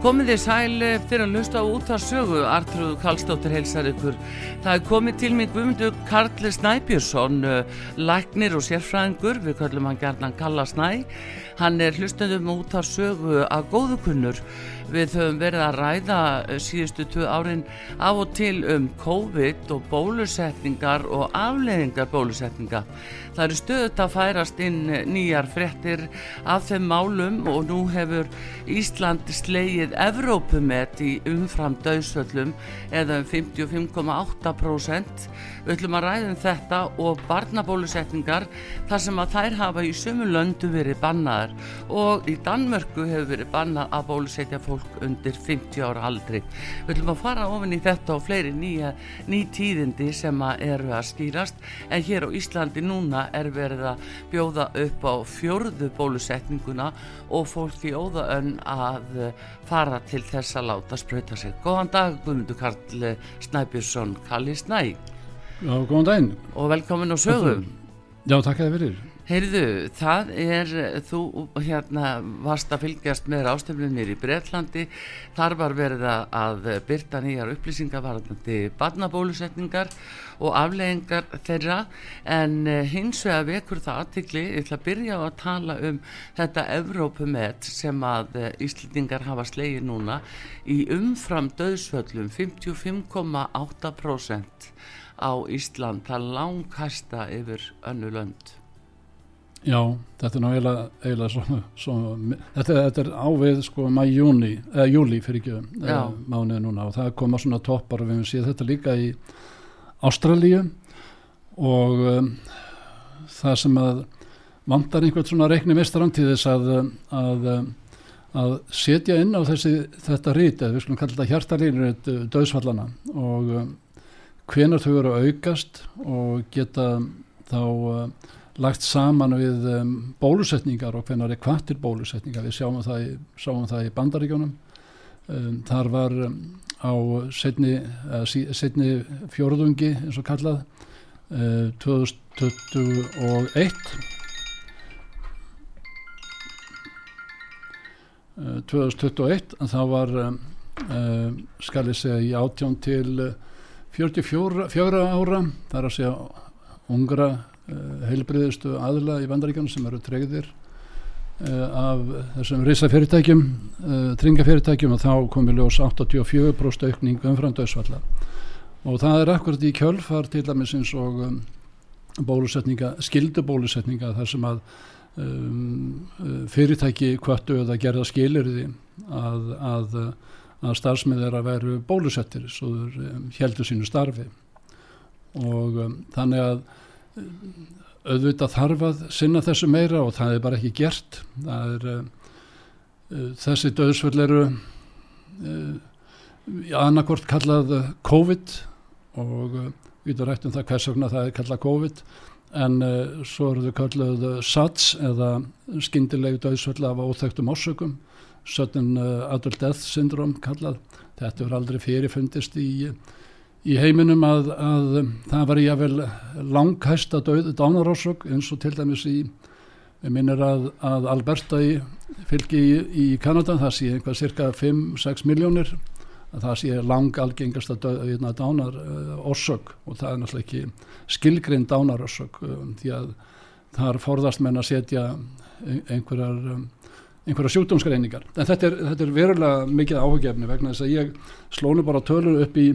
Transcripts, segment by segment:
Komið þið sæl eftir að lusta út að sögu, Artrúð Kallstóttir heilsar ykkur. Það er komið til mig Guðmundur Karl Snæbjörnsson, eh, læknir og sérfræðingur, við kallum hann gerðan Kalla Snæ. Hann er hlustendum út að sögu að góðukunnur. Við höfum verið að ræða eh, síðustu tvö árin af og til um COVID og bólusetningar og afleðingar bólusetninga. Það eru stöðut að færast inn nýjar frettir af þeim málum og nú hefur Ísland slegið Evrópumet í umfram döðsvöllum eða um 55,8%. Við ætlum að ræða um þetta og barnabólusetningar þar sem að þær hafa í sumu löndu verið bannaðar og í Danmörku hefur verið bannað að bólusetja fólk undir 50 ára aldri. Við ætlum að fara ofin í þetta og fleiri nýja, ný tíðindi sem að eru að skýrast en hér á Íslandi núna er verið að bjóða upp á fjörðu bólusetninguna og fólk í óðaönn að fara til þess að láta spröyta sig. Góðan dag Guðmundur Karl Snæbjörnsson, Kalli Snæ. Já, góðan daginn. Og velkomin á sögum. Já, takk að þið fyrir. Heyrðu, það er, þú hérna varst að fylgjast með ástöflunir í Breitlandi, þar var verið að byrta nýjar upplýsingar varðandi barnabólusetningar og afleggingar þeirra en eh, hins vegar vekur það aðtikli, ég ætla að byrja á að tala um þetta Evrópumet sem að eh, Íslendingar hafa slegið núna í umfram döðsvöllum 55,8% á Ísland, það langkasta yfir önnu lönd. Já, þetta er ná eiginlega, svona, svona þetta, þetta er ávið sko mæ júni, eða júli fyrir ekki eða, mánuði núna og það koma svona toppar og við hefum séð þetta líka í Ástralíu og um, það sem að vantar einhvern svona reikni þess að, að, að setja inn á þessi, þetta rít, eða við skulum kalla þetta hjartalínur döðsfallana og um, hvenar þau eru að aukast og geta þá uh, lagt saman við um, bólusetningar og hvernig er kvartir bólusetningar. Við sjáum það í, það í bandaríkjónum um, þar var um, á setni, uh, setni fjórðungi eins og kallað uh, 2021 uh, 2021 en það var skal ég segja í átjón til 44 ára þar að segja ungra Eh, heilbriðistu aðla í vandaríkjana sem eru tregðir eh, af þessum risafyrirtækjum eh, tringafyrirtækjum og þá komi ljós 84% aukning umfram döðsvalla og það er akkurat í kjölfar til dæmis eins og um, bólusetninga, skildubólusetninga þar sem að um, fyrirtæki kvartu eða gerða skilirði að, að, að starfsmið að veru bólusettir svo þur um, heldur sínu starfi. Og um, þannig að auðvitað þarf að sinna þessu meira og það er bara ekki gert. Er uh, þessi döðsvöld eru uh, annarkort kallað COVID og uh, við getum rætt um það hvers vegna það er kallað COVID en svo eru þau kallað SADS eða skyndilegu döðsvöld af óþægtum ásökum sudden adult death syndrome kallað. Þetta er aldrei fyrirfundist í í heiminum að, að það var jável langhæsta dánarósök eins og til dæmis í við minnir að, að Alberta í fylgi í, í Kanada það sé einhvað cirka 5-6 miljónir að það sé lang algengasta dánarósök og það er náttúrulega ekki skilgrinn dánarósök um, því að þar forðast menn að setja einhverjar, einhverjar sjúkdómsgreiningar. En þetta er, þetta er verulega mikið áhugjefni vegna þess að ég slónu bara tölur upp í,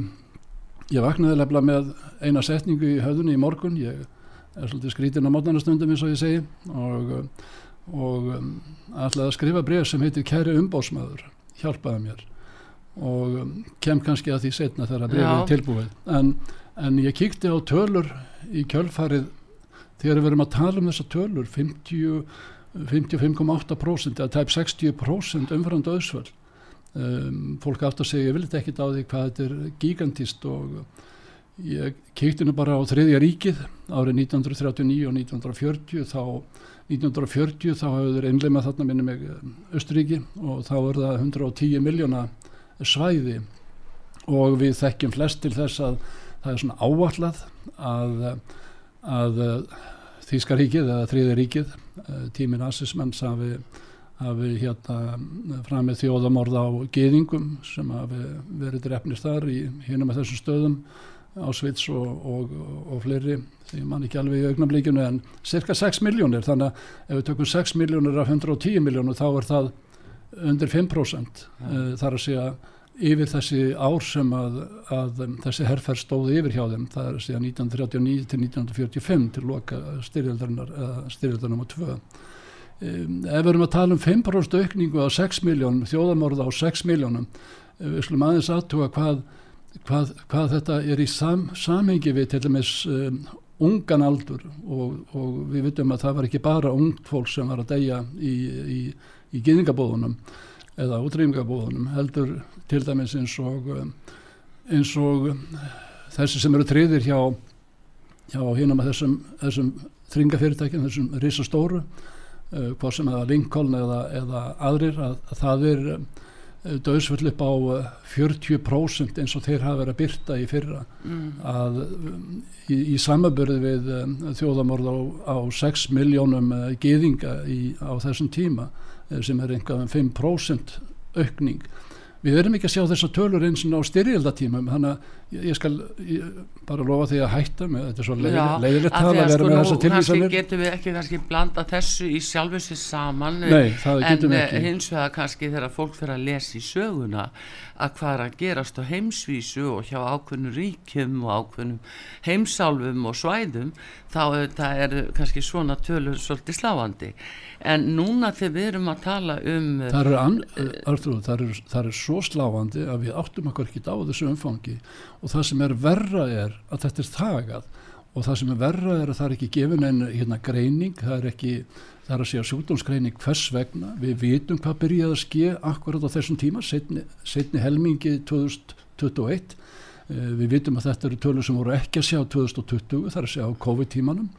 ég vaknaði lefla með eina setningu í höfðunni í morgun, ég er svolítið skrítin á mótnarnastundum eins og ég segi. Og, og um, ætlaði að skrifa bref sem heitir Kæri umbósmaður, hjálpaði mér. Og um, kem kannski að því setna þegar brefið er tilbúið. En, en ég kíkti á tölur í kjölfarið. Þegar við verum að tala um þessa tölur 55,8% eða tæp 60% umfram döðsvöld um, fólk átt að segja ég vil þetta ekkit á því hvað þetta er gigantist og ég keikti nú bara á þriðja ríkið árið 1939 og 1940 þá 1940 þá hafður einleima þarna minni með Östuríki og þá er það 110 miljóna svæði. Og við þekkjum flest til þess að það er svona áallad að að eh, Þýskaríkið eða Þrýðaríkið eh, tímin Assismens hafi, hafi hérna fram með þjóðamorð á geðingum sem hafi verið drefnist þar í hínum með þessum stöðum á Svits og, og, og fleiri því mann ekki alveg í augnablíkinu en cirka 6 miljónir þannig að ef við tökum 6 miljónir af 110 miljónir þá er það undir 5% ja. Eh, þar að segja yfir þessi ár sem að, að þessi herrferð stóði yfir hjá þeim það er síðan 1939 til 1945 til loka styrjaldarinnar styrjaldarnum á tvö. Um, ef við erum að tala um 5% aukningu á 6 miljónum, þjóðamorða á 6 miljónum við slum aðeins aðtuga hvað, hvað, hvað þetta er í sam, samhengi við til dæmis um, ungan aldur og, og við vitum að það var ekki bara ungt fólk sem var að deyja í, í, í gýðingabóðunum eða útrýmingabóðunum heldur til dæmis eins og eins og þessi sem eru triðir hjá hjá hínum að þessum, þessum þringafyrirtækjum, þessum risastóru uh, hvað sem eða Lincoln eða, eða aðrir að, að það er uh, döðsvöld upp á 40% eins og þeir hafa verið að byrta í fyrra mm. að í, í samabörði við um, þjóðamorð á, á 6 miljónum uh, geðinga í, á þessum tíma Eh, sem er einhverjum 5% aukning. Við erum ekki að sjá þessa tölur eins og á styrjaldatímum þannig að ég skal ég bara lofa því að hætta með þetta er svo leiðilegt að vera sko með þessa tilvísanir. Kannski getum við ekki kannski blanda þessu í sjálfu sér saman Nei, en eh, hins vegar kannski þegar fólk fyrir að lesa í söguna að hvað er að gerast á heimsvísu og hjá ákveðnum ríkjum og ákveðnum heimsálfum og svæðum þá það er kannski svona tölur svolítið sláandi en núna þegar við erum að tala um það er, an, Artur, það er, það er svo sláandi að við áttum okkur ekki á þessu umfangi og það sem er verra er að þetta er þagað. Og það sem er verra er að það er ekki gefin en hérna greining, það er ekki það er að segja sjúkdómsgreining hvers vegna. Við vitum hvað byrjaði að ske akkurat á þessum tíma, setni, setni helmingi 2021 eh, við vitum að þetta eru tölur sem voru ekki að sjá 2020, það er að segja á COVID-tímanum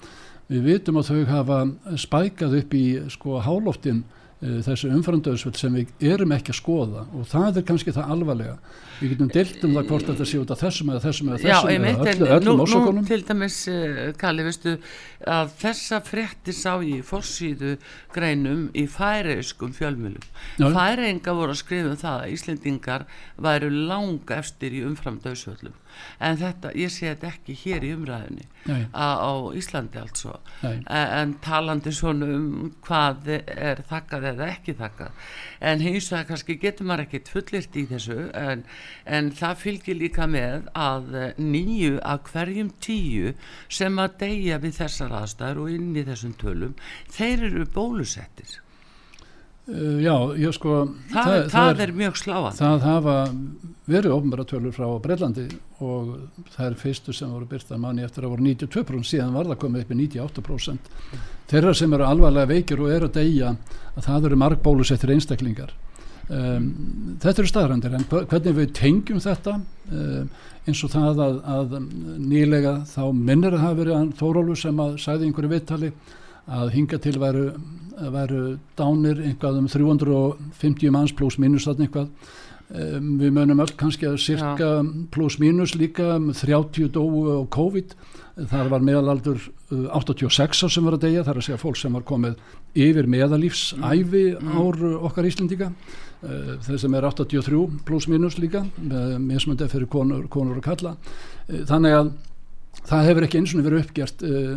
við vitum að þau hafa spækað upp í sko hálóftin þessu umfrandauðsvöld sem við erum ekki að skoða. Og það er kannski það alvarlega. Við getum deilt um það hvort þetta sé út af þessum eða þessum eða þessum Já, eða öllu, öllum orsökunum Nú til dæmis, uh, Kalli, veistu að þessa frétti sá ég fórsýðu greinum í færeiskum fjölmjölum færeinga voru að skrifa um það að Íslendingar væru langa eftir í umframdauðsvöldum en þetta, ég sé þetta ekki hér í umræðinni á Íslandi altså en, en talandi svona um hvað er þakkað eða ekki þakkað. En hins vegar kannski getur maður ekkit fullirt í þessu en, en það fylgir líka með að nýju að hverjum tíu sem að deyja við þessar aðstæður og inn í þessum tölum þeir eru bólusettir Uh, já, ég sko það, það, það er, er mjög sláan það hafa verið ofnbæra tölur frá Breitlandi og það er fyrstu sem voru byrtað manni eftir að voru 92% síðan var það komið upp í 98% þeirra sem eru alvarlega veikir og eru að deyja að það eru markbólusettir einstaklingar. Um, þetta eru staðrandir en hvernig við tengjum þetta? Um, eins og það að, að nýlega þá minnir að hafa verið Þórólfur sem að sæði einhverju vittali að hinga til væru væru dánir einhvað um 350 manns pluss mínus þarna einhvað um, við mögnum öll kannski að cirka ja. pluss mínus líka um 30 dói og COVID. Það var meðalaldur uh, 86 sem var að deyja, það er að segja fólk sem var komið yfir meðalífsæfi mm. ár okkar Íslendinga. Uh, þeir sem er 83 pluss mínus líka með mismöndið fyrir konur, konur og kalla uh, þannig að það hefur ekki eins og verið uppgjert uh,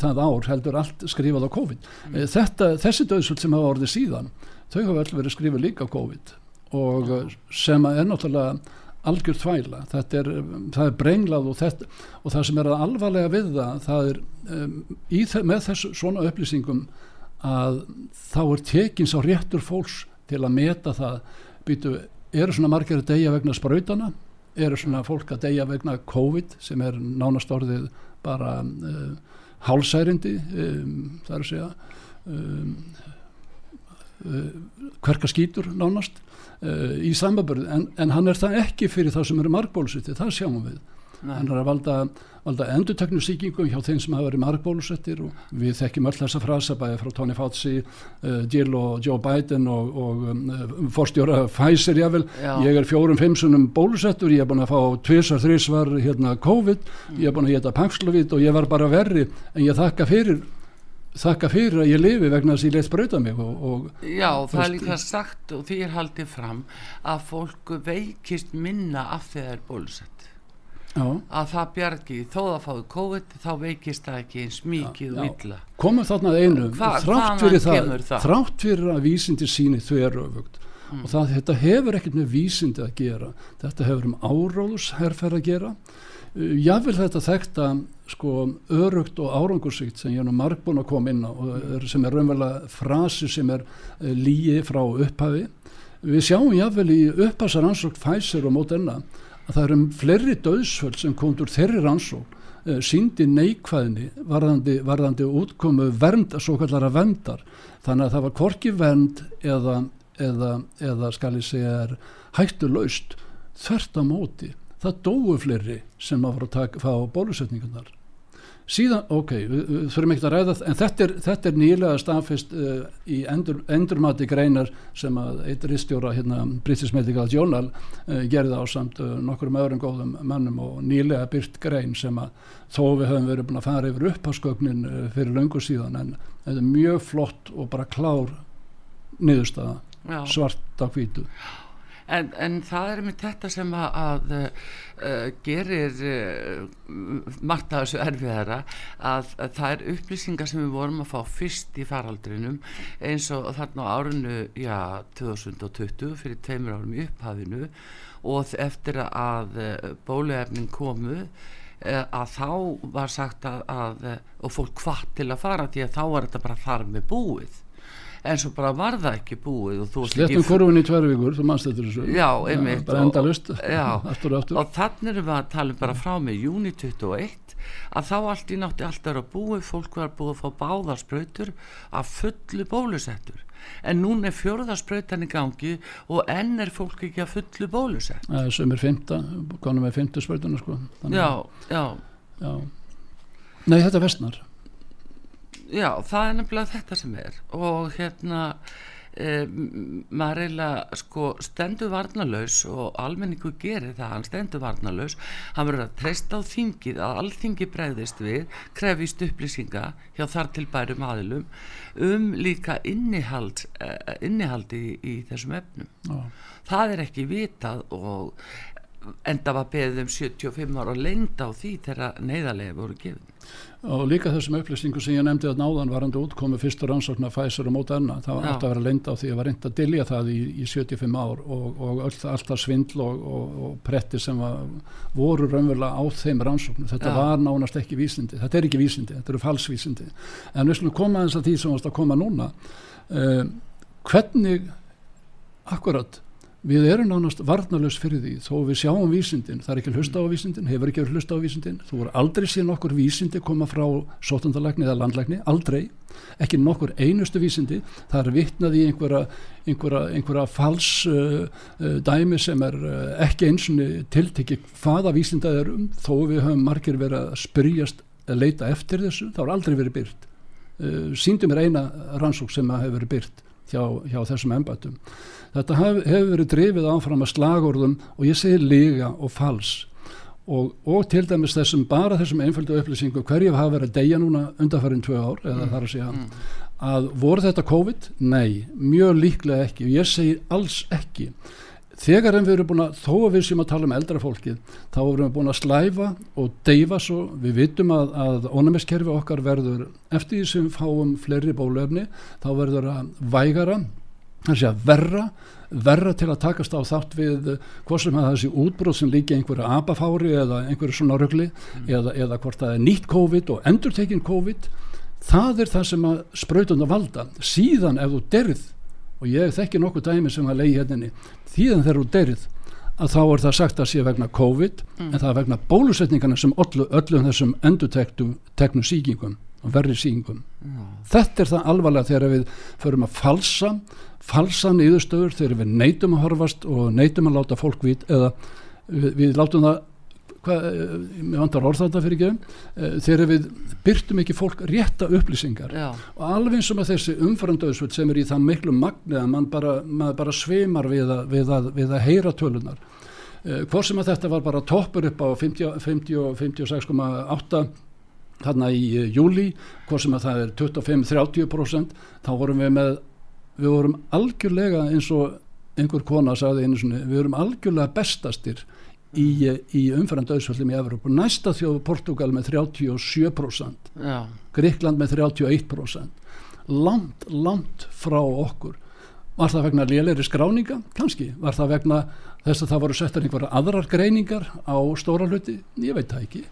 það ár heldur allt skrifað á COVID. Mm. Þetta, þessi döðsvöld sem hafa orðið síðan þau hafa öll verið skrifað líka á COVID. Og mm. sem er náttúrulega algjör þvæla. Þetta er, það er brenglað og, þetta, og það sem er að alvarlega við það það er um, með þessu svona upplýsingum að þá er tekins á réttur fólks til að meta það. Býtu, eru svona margir að deyja vegna sprautana eru svona fólk að deyja vegna COVID sem er nánast orðið bara uh, hálsærindi um, það er að segja um, uh, hverka skýtur nánast uh, í sambabörð en, en hann er það ekki fyrir það sem eru margbólusitti, það sjáum við. Hann er að valda, valda enduteknusíkingum hjá þeim sem hafa verið margbólusettir og við þekkjum öll þessa frasa bæði frá Tony Fauci, uh, Jill og Joe Biden og, og um, forstjóra Pfizer jável, Já. ég er fjórum fimmsunum bólusettur, ég er búin að fá tvísar, þrísvar hérna COVID, mm. ég er búin að geta Paxlovid og ég var bara verri en ég þakka fyrir þakka fyrir að ég lifi vegna þess að ég leitt spröyta mig og, og, Já, það er líka sagt og því er haldið fram að fólk veikist minna af er bólusett. Að það bjargi, þó að fáið COVID þá veikist það ekki eins mikið og illa. Komum þarna einu. Hva, þrátt, fyrir það, það? þrátt fyrir að vísindi síni þau eru öfugt mm. og það, þetta hefur ekkert með vísindi að gera. Þetta hefur um áróðusherfer að gera. Jáfnvel þetta þekta sko örugt og árangursvíkt sem ég er nú marg búin að koma inn á og sem er raunverulega frasi sem er uh, líi frá upphafi. Við sjáum jáfnvel í upphasar ansók Pfizer og Moderna að það eru um fleiri döðsföld sem kom úr þeirri ansók uh, síndi neikvæðni varðandi, varðandi útkomu vernd, svo kallara vendar þannig að það var korki vend eða, eða, eða skal ég segja hættu laust þvert á móti. Það dóu fleiri sem að fara að taka, fá bólusetningunar síðan, ok, við, þurfum ekki að ræða en þetta er, þetta er nýlega staðfest uh, í endur, endurmati greinar sem að eitt ristjóra hérna, British Medical Journal uh, gerði á samt uh, nokkur um öðrum góðum mannum og nýlega byrt grein sem að þó við höfum verið búin að fara yfir uppháskögnin fyrir löngu síðan en þetta er mjög flott og bara klár niðurstaða svart á hvítu en, en það er með þetta sem að, að uh, gerir uh, margt af þessu erfiðara að, að það er upplýsingar sem við vorum að fá fyrst í faraldrinum eins og þarna á árinu já, 2020 fyrir tveimur árum í upphafinu og eftir að uh, bóluefning komu að þá var sagt að, að og fólk hvart til að fara því að þá var þetta bara þar með búið en svo bara var það ekki búið Slettum korfin í tverju vikur, þú mannst þetta þessu. Já, einmitt. Bara endalust Og þannig erum við að tala bara frá með júni 21 að þá allt í nátti allt er að búið fólk var búið að fá báðarspröytur að fullu bólusettur. En núna er fjörðarspröytan í gangi og enn er fólk ekki að fullu bólusett sem er fymta, konum er fymta spröytuna sko. Já, já, já. Nei, þetta vestnar já, það er nefnilega þetta sem er. Og hérna e, maður eiginlega sko stendur varnalös og almenningu gerir það, hann stendur varnalös hann verður að treysta á þingið að allþingi bregðist við, krefist upplýsinga hjá þar til bærum aðilum um líka innihald e, innihaldi í, í þessum efnum. Já. það er ekki vitað og enda var beðið um 75 ára lengda á því þegar neyðarlega voru gefið og líka þessum upplýsningu sem ég nefndi að náðan var hann útkomið fyrstur ansóknar Pfizer og Moderna það var alltaf að vera lengda á því að var reynd að dilja það í, í 75 ár og, og alltaf svindl og, og, og pretti sem var, voru raunverulega á þeim rannsóknum. Þetta Já. var nánast ekki vísindi, þetta er ekki vísindi þetta eru falsvísindi en við slumum koma eins að því sem varst að koma núna. Uh, hvernig akkurat við erum nánast varnalös fyrir því þó við sjáum vísindin, það er ekki hlusta á vísindin hefur ekki hlusta á vísindin. Þú voru aldrei síðan okkur vísindi koma frá sótandalækni eða landlækni, aldrei. Ekki nokkur einustu vísindi. Það er vittnað í einhverja einhverja, einhverja fals uh, uh, dæmi sem er uh, ekki eins og tiltekki hvaða vísindað er um þó við höfum margir verið að spyrjast að leita eftir þessu, það voru aldrei verið byrt uh, síndum er eina rannsók sem hefur verið byrt hjá, hjá þessum embætum Þetta hef, hefur verið drifið áfram að slagorðum og ég segi liga og fals og, og til dæmis þessum bara þessum einföldu upplýsingu hverju hafa verið að deyja núna undanfærin tvö ár eða mm. þar að segja mm. að voru þetta COVID? Nei, mjög líklega ekki og ég segi alls ekki þegar en við erum búin að þó að við sem að tala um eldra fólkið þá erum við búin að slæfa og deyfa svo. Við vitum að, að ónumiskerfi okkar verður eftir því sem fáum fleiri bólöfni þá verður að vægara þannig að verra verra til að takast á þátt við hvort sem að þessi útbróð sem líka einhverja abafári eða einhverju svona röggli mm. eða, eða hvort það er nýtt COVID og endurtekinn COVID. Það er það sem að sprautunda valda. Síðan ef þú derð og ég þekki nokkuð dæmi sem að leiði hérna þýðan þegar þú deyrið að þá er það sagt að sé vegna COVID mm. en það er vegna bólusetningarna sem öllu, öllum þessum endutektu teknu síkingum og verri síkingum mm. þetta er það alvarlega þegar við förum að falsa falsa nýðustöður þegar við neytum að horfast og neytum að láta fólk vít eða við, við látum það eh, mér vantar orð þetta fyrir ekki eh, þegar við byrtum ekki fólk rétta upplýsingar Já. og alveg eins og með þessi umfrandauðsvöld sem er í það miklu magni að mann bara, bara svimar við að, við að, við að heyra tölunar eh, hvort sem að þetta var bara toppur upp á 56,8 þarna í júli hvort sem að það er 25-30% þá vorum við með við vorum algjörlega eins og einhver kona sagði einu svona, við vorum algjörlega bestastir í, í umfærandauðsvöldum í Evropa næsta þjóð Portugal með 37% Já. Gríkland með 31% langt, langt frá okkur. Var það vegna lélæri skráninga? Kannski, var það vegna þess að það voru settar einhverja aðrar greiningar á stóra hluti, ég veit það ekki.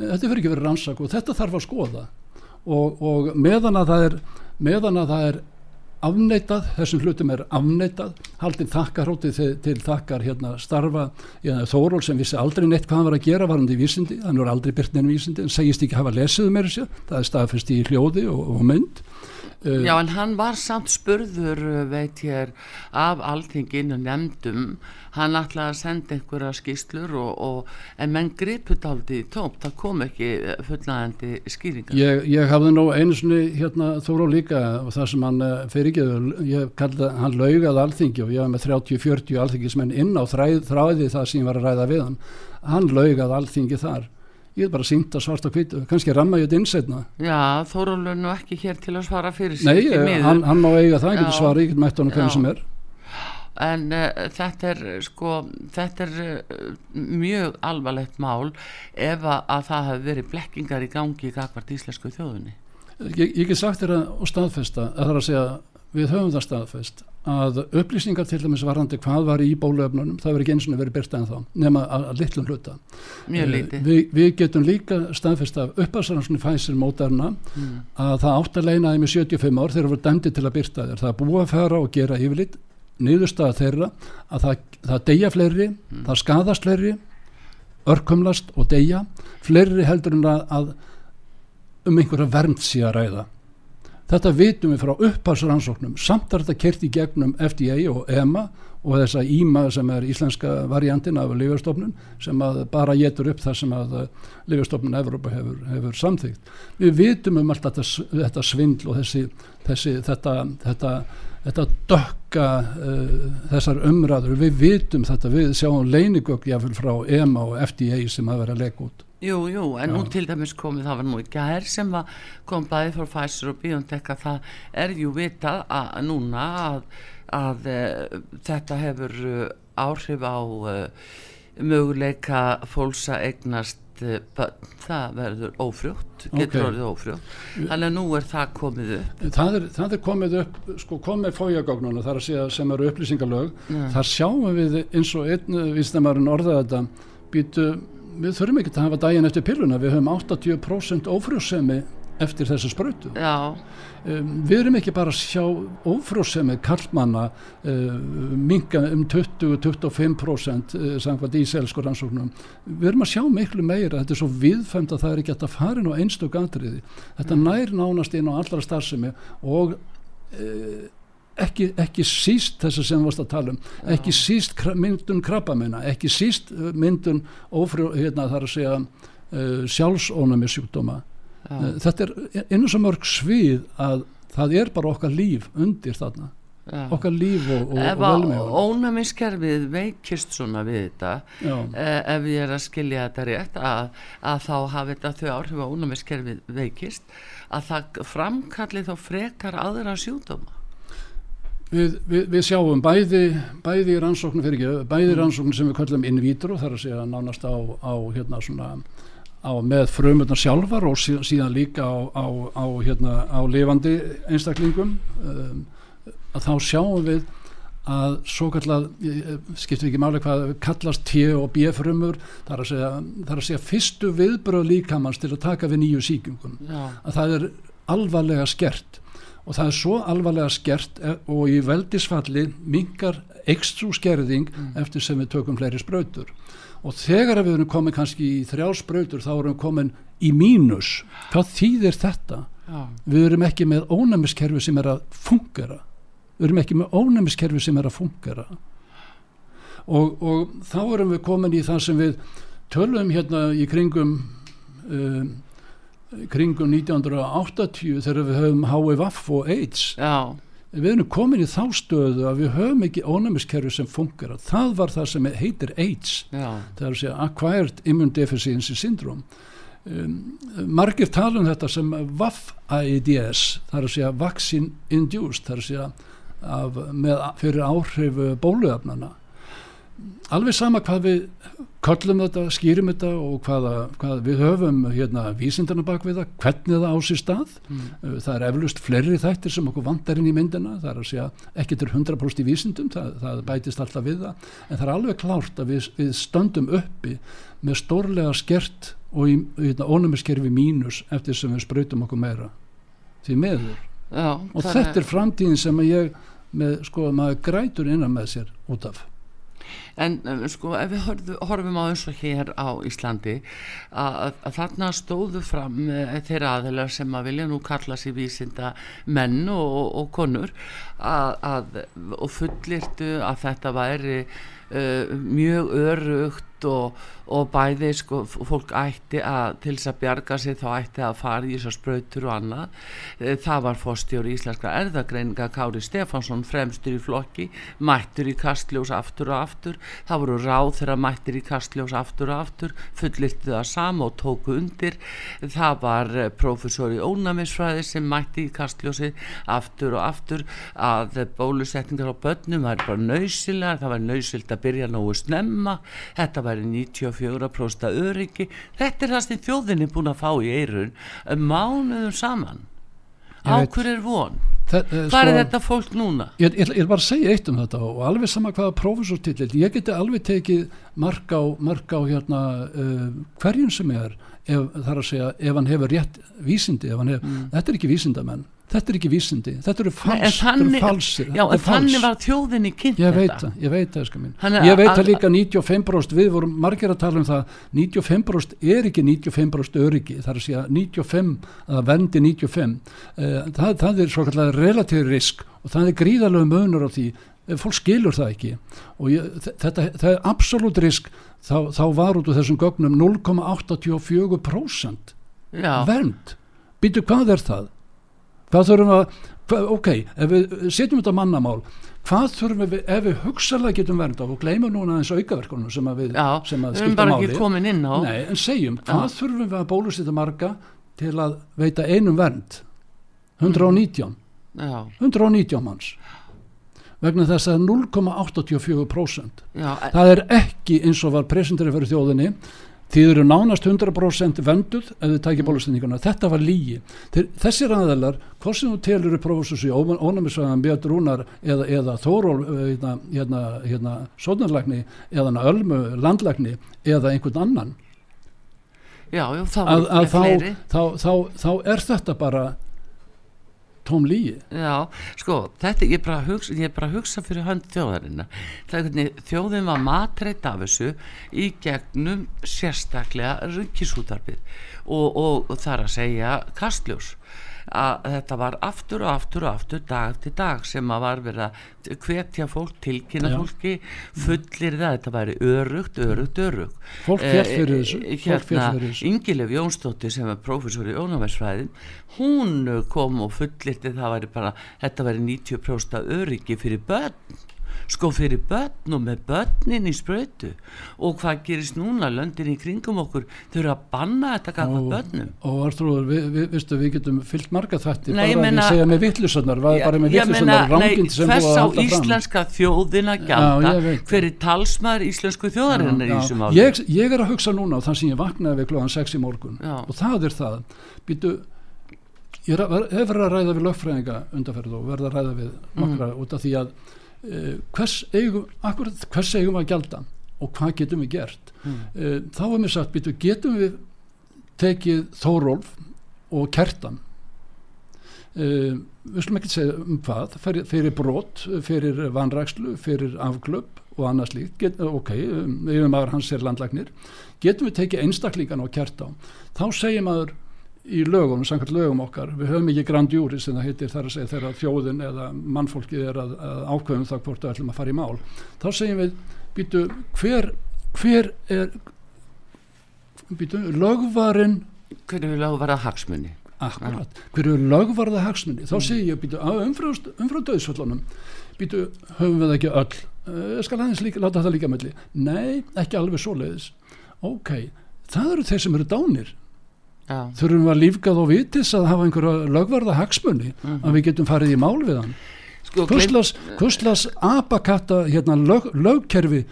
Þetta fyrir ekki verið rannsak og þetta þarf að skoða. Og, og meðan að það er meðan að það er afneitað, þessum hlutum er afneitað. Haldinn þakkarótið til, til þakkar hérna starfa Þóról sem vissi aldrei neitt hvað hann var að gera varandi í vísindi, hann var aldrei byrt nefn vísindi, en segist ekki hafa lesið um þessu, það er staðfest í hljóði og, og mynd Já en hann var samt spurður veit ég af alþinginu nefndum. Hann ætlaði að senda einhverja skýslur og, og, en menn griput aldrei í tóp, það kom ekki fullaðandi skýringar. Ég, ég hafði nú einu svoni hérna þóru á líka og það sem hann eh, fyrir ekki, ég kalli hann laugað alþingi og ég hafði með 30-40 alþingismenn inn á þræð, þráði það sem ég var að ræða við hann, hann laugað alþingi þar ég er bara sínt að svarta kvitt kannski ramma ég þetta innsetna. Já, Þórólur nú ekki hér til að svara fyrir sig Nei, hann, hann má eiga það, ég getur svara ég getur mætt hann hvernig sem er. En uh, þetta er sko þetta er uh, mjög alvarlegt mál ef að það hefur verið blekkingar í gangi í gagvart íslensku þjóðunni Ég, ég get sagt þér að staðfesta að það er að segja við höfum það staðfest að upplýsingar til dæmis varandi hvað var í bólöfnunum, það verður ekki eins og verið byrta en þá, nema að, að litlum hluta. Uh, Vi, við getum líka staðfest af uppasaransinu fæsir mótarna mm. að það átt að leina þeim í 75 ár þegar það voru dæmdi til að byrta þér, það er búið að fara og gera yfirlitt niðurstaða þeirra að það, það deyja fleiri, mm. það skadast fleiri örkumlast og deyja. Fleiri heldur en að, að um einhverja vernd að ræða þetta vitum við frá upphalsrannsóknum samt er þetta kert í gegnum FDA og EMA og þessa IMA sem er íslenska variantin af Lífjárstofnun sem bara getur upp þar sem að Lífjárstofnun Evrópa hefur, hefur samþygt við vitum um alltaf þetta, þetta svindl og þessi, þessi þetta, þetta þetta dökka uh, þessar umræður, við vitum þetta við sjáum leinigögg jáfnvel frá EMA og FDA sem að vera að leggja út Jú, jú, en nú til dæmis komið það var nú ekki að her sem kom bæði frá Pfizer og BioNTech að það er jú vitað að núna að, að uh, þetta hefur uh, áhrif á möguleika fólks að eignast Eh, það verður ófrjótt getur okay. orðið ófrjótt. Þannig að nú er það komið upp. Það er, það er komið upp, sko komið fójagóknuna þar að segja sem eru upplýsingalög. Ja. þar sjáum við eins og einn viðstæmarinn orðað þetta. Býtu, við þurfum ekki að hafa daginn eftir pilluna. Við höfum 80% ófrjósemi eftir þessu spröytu um, við erum ekki bara að sjá ófrósemi kallmanna uh, minga um 20-25% uh, samkvæmt í selskur ansóknum við erum að sjá miklu meira. Þetta er svo viðfemt að það er ekki að fara inn á einstök andriði þetta mm. nær nánast inn á allra starfsemi og uh, ekki, ekki síst þess að sem við varst að tala um Já. ekki síst myndun krabbamina ekki síst uh, myndun ófrjó hérna þar að segja uh, sjálfsónami sjúkdóma. Eh, þetta er einu svo mörg svið að það er bara okkar líf undir þarna Já. okkar líf og, og, ef að ónæmiskerfið veikist svona við þetta e, ef ég er að skilja þetta rétt að, að þá hafi þetta þau áhrif að ónæmiskerfið veikist að það framkalli þá frekar aðra sjúdóma Við, við, við sjáum bæði, bæði rannsóknir fyrir ekki, bæði rannsóknir sem við kallum in vitro, þar að segja nánast á, á hérna svona á með frumöldna sjálfar og síðan líka á, á, hérna, lifandi einstaklingum. Um, að þá sjáum við að svo kallað, skiptir ekki máli hvað kallast T og B frumur þar að segja, þar að segja fyrstu viðbröð líkamanns til að taka við nýju síkjungum að það er alvarlega skert og það er svo alvarlega skert e, og í veldisfalli mingar ekstrú skerðing mm. eftir sem við tökum fleiri spröytur og þegar við erum komin kannski í þrjá spröytur þá erum við komin í mínus hvað þýðir þetta? Já. Við erum ekki með ónæmiskerfi sem er að fungera við erum ekki með ónæmiskerfi sem er að fungera og, og þá erum við komin í það sem við tölum hérna í kringum um, kringum 1980 þegar við höfum HVF og AIDS. Já. við erum komin í þá stöðu að við höfum ekki ónæmiskerfi sem fungera það var það sem heitir AIDS. Já. það er að segja Acquired Immune Deficiency Syndrome. Um, margir tala um þetta sem VAF-AIDS það er að segja Vaccine Induced það er að segja af, með, fyrir áhrif bóluöfnana alveg sama hvað við köllum þetta, skýrum þetta og hvaða, hvað við höfum hérna vísindana bak við það, hvernig það á sér stað. Mm. Uh, það er eflust fleiri þættir sem okkur vandar inn í myndina. Það er að segja ekki til 100% í vísindum það, það bætist alltaf við það. En það er alveg klárt að við, við stöndum uppi með stórlega skert og í hérna, ónumiskerfi mínus eftir sem við spröytum okkur meira. Því meður Já, og þetta er, framtíðin sem ég með sko að maður grætur innan með sér út af En um, sko ef við horfum, horfum á eins og hér á Íslandi að, að þarna stóðu fram e, þeirra aðeinar sem að vilja nú kalla sér vísinda menn og, og konur að, að, og fullirtu að þetta væri uh, mjög örugt og, og bæði sko, fólk ætti að til þess að bjarga sig þá ætti að fara í þessar spröytur og annað. E, það var fórstjóri íslenska erðagreininga Kári Stefánsson fremstur í flokki mættur í kastljós aftur og aftur. Það voru ráð þegar mættur í kastljós aftur og aftur fullirtu það sama og tóku undir. Það var e, profesor í ónæmisfræði sem mætti í kastljósi aftur og aftur að bólusetningar á börnum er bara nöysilega það var nöysild að byrja nógu snemma. Þetta var væri 94% öryggi. Þetta er það sem þjóðin er búin að fá í eirun mánuðum saman. Áhver er von? Hvað er sko, þetta fólk núna? Ég er bara að segja eitt um þetta og alveg sama hvaða prófessortill ég geti alveg tekið mark á, mark á hérna, uh, hverjum sem er ef, þar að segja ef hann hefur rétt vísindi hef, mm. þetta er ekki vísindamenn þetta er ekki vísindi, þetta eru fals, þannig, falsir já, en þannig var þjóðinni kynnt ég veit það, ég veit það, Hanna, ég veit það líka 95% við vorum margir að tala um það 95% er ekki 95% öryggi, það er að segja 95, að vendi 95 eh, það, það er svo kallar relatív risk og það er gríðarlega mögnur á því. Eh, fólk skilur það ekki. Og ég, þetta, það er absolutt risk. Þá, þá var út úr þessum gögnum 0,84% vernd. Býtu hvað er það hvað þurfum að, hvað, ok, ef við setjum þetta mannamál, hvað þurfum við, ef við hugsalega getum vernda og gleymum núna eins aukaverkunum sem að við, Já, sem að skipta máli, nei, en segjum, hvað Já. þurfum við að bólusita marga til að veita einum vernd, 119, Já. 119 manns. Vegna þess að 0,84% það er ekki eins og var presenterið fyrir þjóðinni Þið eru nánast 100% venduð ef þið tækir bólustinningarna. Þetta var lígi. Þessir aðeinar, hvort sem þú telur upp prófessus í ónæmisvæðan Björn Rúnar eða, eða Þóról eh, hérna, hérna, hérna sódnarlækni eða Ölmu landlækni eða einhvern annan Já, já, þá, að, að þá, þá, þá er þetta bara tóm líi Já, sko, þetta ég er bara að hugsa, bara að hugsa fyrir hönd hvernig þjóðin var matreit af þessu í gegnum sérstaklega röngkísútarbið og, og, og það er að segja kastljós að þetta var aftur og aftur og aftur dag til dag sem að var verið að hvetja fólk, tilkynna Já. fólki fullir það, þetta væri örugt, örugt, örugt fólk fjall eh, fyrir þessu eh, hérna, Ingilef Jónsdóttir sem var profesor í ónáværsfræðin hún kom og fullirti það væri bara, þetta væri 90% öryggi fyrir börn sko fyrir börn og með börnin í spröytu og hvað gerist núna? Löndin í kringum okkur þau eru að banna þetta gafna börnum. og Artrúður, við, við, viðstu, við getum fyllt marga þætti ég bara að segja með vittlusannar bara með Ég vittlusannar rangind sem hvers búið að á halda fram. íslenska þjóðin að Já, gjalda? ég veit. hver er talsmaður íslensku þjóðarinnar í Já, þessu máli? Ég, ég er að hugsa núna á það sem ég vaknaði við klóðan 6 í morgun. Já. og það er það. Býtu, ég hef verið að ræða við lögfræðinga undanferð og verða að ræða við nokkra Mm. út af því að uh, hvers, eigum, akkurat, hvers eigum að gjalda og hvað getum við gert? Mm. uh, þá er mér sagt býtu, getum við tekið Þórólf og Kertan uh, við slum ekki segja um hvað fyrir, brot, fyrir vanrækslu fyrir afglöp og annað slíkt. Get, ok, yfir maður hans er landlagnir getum við tekið einstaklingan á þá segir maður í lögum, samkvæmt lögum okkar. Við höfum ekki grandjúri sem það heitir þar að segja þegar þjóðin eða mannfólkið er að, að ákveðum það hvort við ætlum að fara í mál. Þá segjum við, býtu, hver hver er býtu, lögvarinn? Hvernig vil það vera hagsmunni Akkurat, hver eru lögvarða hagsmunni þá segir ég, býtu, umfrá, döðsvöllunum býtu, höfum við það ekki öll? Uh, skal aðeins líka, láta það líka melli nei, ekki alveg svoleiðis. Ok, það eru þeir sem eru dánir Já. þurfum við að lífgað og vitis að hafa einhverja lögvarða hagsmunni að við getum farið í mál við hann? Sko, hvuslas, apakatta hérna lög, lögkerfi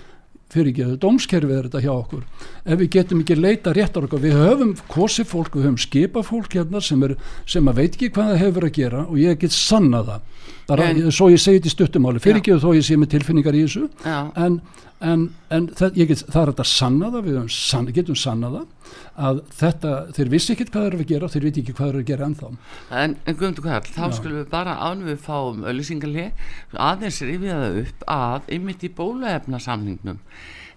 fyrir ekki, dómskerfi er þetta hjá okkur. Ef við getum ekki leita réttar okkur við höfum kosið fólk, við höfum skipa fólk hérna sem, er, sem að veit ekki hvað það hefur að gera og ég get sanna það bara, En- svo ég segi þetta í stuttumáli fyrir ekki þó ég sé með tilfinningar í þessu Já. en, en, en það, get, það er þetta að sanna það við sann, getum sanna það að þetta, þeir vissi ekki hvað þeir eru að gera þeir veit ekki hvað þeir eru að gera ennþá. En, en Guðmundur Karl, þá skulum við bara ánum við fáum öllisingalí aðeins rifja það upp að einmitt í bólaefnasamningnum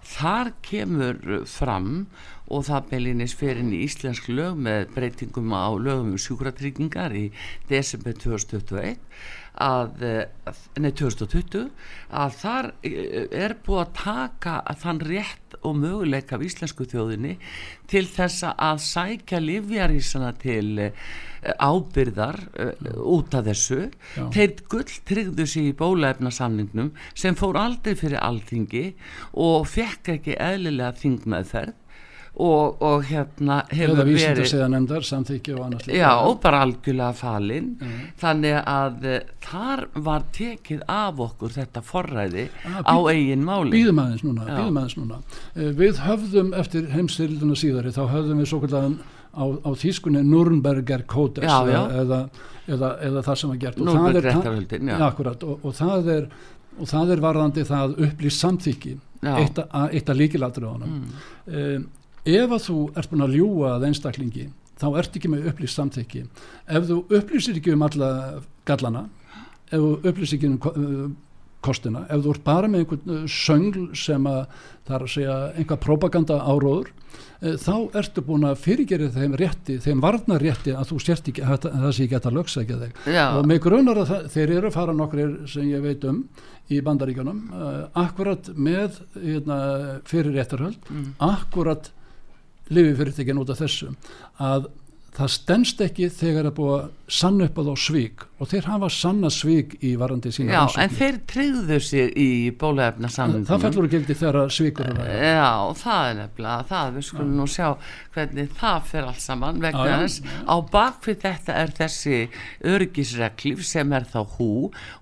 þar kemur fram og það beilinist fyrir í íslensk lög með breytingum á lögum um sjúkratryggingar í desember 2021 að, eh, nei 2020 að þar eh, er búið að taka þann rétt og möguleika af íslensku þjóðinni til þessa að sækja livjarísana til eh, ábyrðar uh, út af þessu. Já. þeir gull tryggðu sig í bólaefnasamningnum sem fór aldrei fyrir alþingi og fekk ekki eðlilega þingmeðferð og, og hérna hefur eða verið segja nefndar, samþykki og annars Já, og bara algjörlega falinn Mhm. þannig að uh, þar var tekið af okkur þetta forræði Ah, á eigin máli býðum aðeins núna, býðum aðeins núna. Eh, við höfðum eftir heimstyrilduna síðari þá höfðum við svo kallan á, á þýskunni Nürnberger Codex Já, já. Eða, eða, eða það sem var gert er, akkurat, og, og, það er, og það er varðandi það upplýst samþykki Já. eitt, að- líkilatur á honum Mm. um, ef að þú ert búin að ljúga að einstaklingi þá ert ekki með upplýst samþykki ef þú upplýsir ekki um alla gallana ef þú upplýsir ekki um uh, kostina, ef þú ert bara með einhvern uh, söngl sem að það er að segja einhvað propaganda áróður uh, þá ertu búin að fyrirgera þeim rétti, þeim varnar rétti að þú sért ekki, að, að það sé ekki að lögsækja þig Já. og með grunar að það, þeir eru að fara nokkur sem ég veit um í bandaríkjunum uh, akkurat með hérna, fyrir réttarhöld Mm. akkurat lifi fyrirtekin út af þessu að það stendst ekki þegar að búa sann upp að á svík og þeir hafa sanna svík í varandi sína Já, rannsóknir. en þeir tryggðu sig í bólaefna samningunum það fellur að gildi þegar svíkur er að Já, það er nefnilega það, við skulum nú sjá hvernig það fer allt saman vegna þess. Á bakvið þetta er þessi örgisreglif sem er þá hú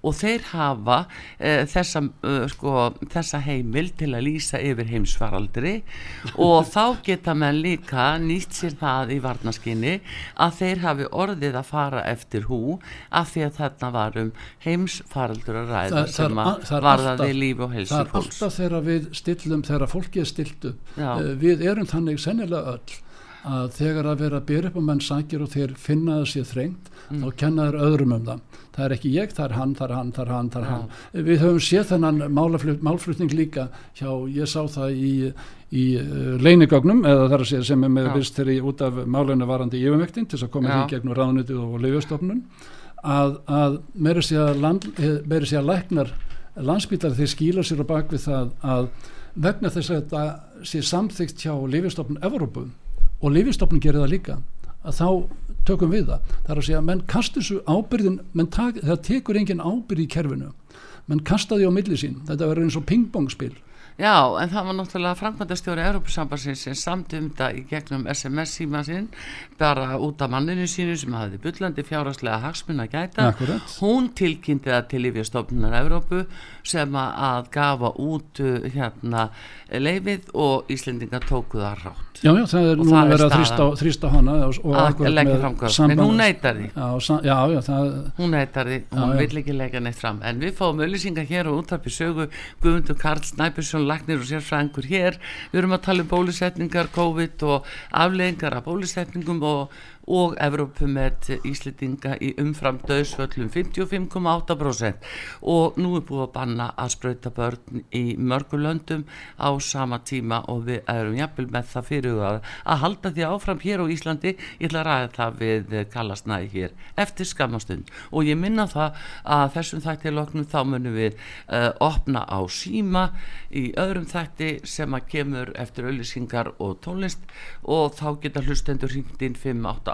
og þeir hafa e, þessa, e, sko, þessa heimil til að lýsa yfir heimsfaraldri. Og þá geta menn líka nýtt sér það í varnaskinni að þeir hafi orðið að fara eftir hú af því að þarna var um heimsfaraldur að ræða Það- það sem að það varðaði alltaf- líf og það helsu er fólks alltaf þegar við stillum þegar fólki stilt upp Já. uh, við erum þannig sennilega öll að þegar að vera að byrja upp um menn sækir og þeir finna það sér þrengt Mm. þá kenna þeir öðrum um það það er ekki ég, það er hann, það er hann, það er hann, það er hann. við höfum séð þennan málflutning líka hjá, ég sá það í, í uh, leinigögnum eða þar að segja sem er með vist þeirri út af málunni varandi yfirmektin til þess að koma Já. því gegnum ráðnitið og leifastofnun að, að meira sé að, land, eh, meira sé að læknar landsbítar þeir skýla sér á bakvið það að vegna þess að þetta sé samþygt hjá Lífistofnun Evrópu og Lífistofnun gerir það líka að þá tökum við það. Er að segja að menn kastu þessu ábyrðin það tekur engin ábyrð í kerfinu. Menn kastaði á milli sín, þetta verður eins og pingpongspil Já, en það var náttúrulega framkvæmdastjóri Európusambansins sem samt um þetta í gegnum SMS síma sinn bara út af manninu sínu sem hafði byllandi fjáraslega hagsmun að gæta. Akkurat. hún tilkynnti það til Lífjastofnunar Európu sem að gafa út uh, hérna leifið og Íslendinga tóku það rátt Já, já, það er Og núna er verið að þrýsta, hana og, og leggja með gögn, en samband- hún neytar því. Já, já, já, það hún neytar því, hún Já, vill ekki leggja neitt fram. En við fáum auðlýsingar hér og útarpi sögu. Guðmundur Karl Snæbjörnsson Lagnir og sérfræðingur hér. Við erum að tala um bólusetningar, COVID og afleðingar af bólusetningum og, og Evrópumet Íslitinga í umfram döðsvöllum 55,8% og nú er búið að banna að spröyta börn í mörgulöndum á sama tíma og við erum jafnvel með það fyrir að, að halda því áfram hér á Íslandi. Ég ætla að ræða það við kallasnæði hér eftir skamastund og ég minna það að þessum þætti loknum þá munum við uh, opna á síma í öðrum þætti sem að kemur eftir auðlýsingar og tónlist. Og þá geta hlustendur hringdinn 5-8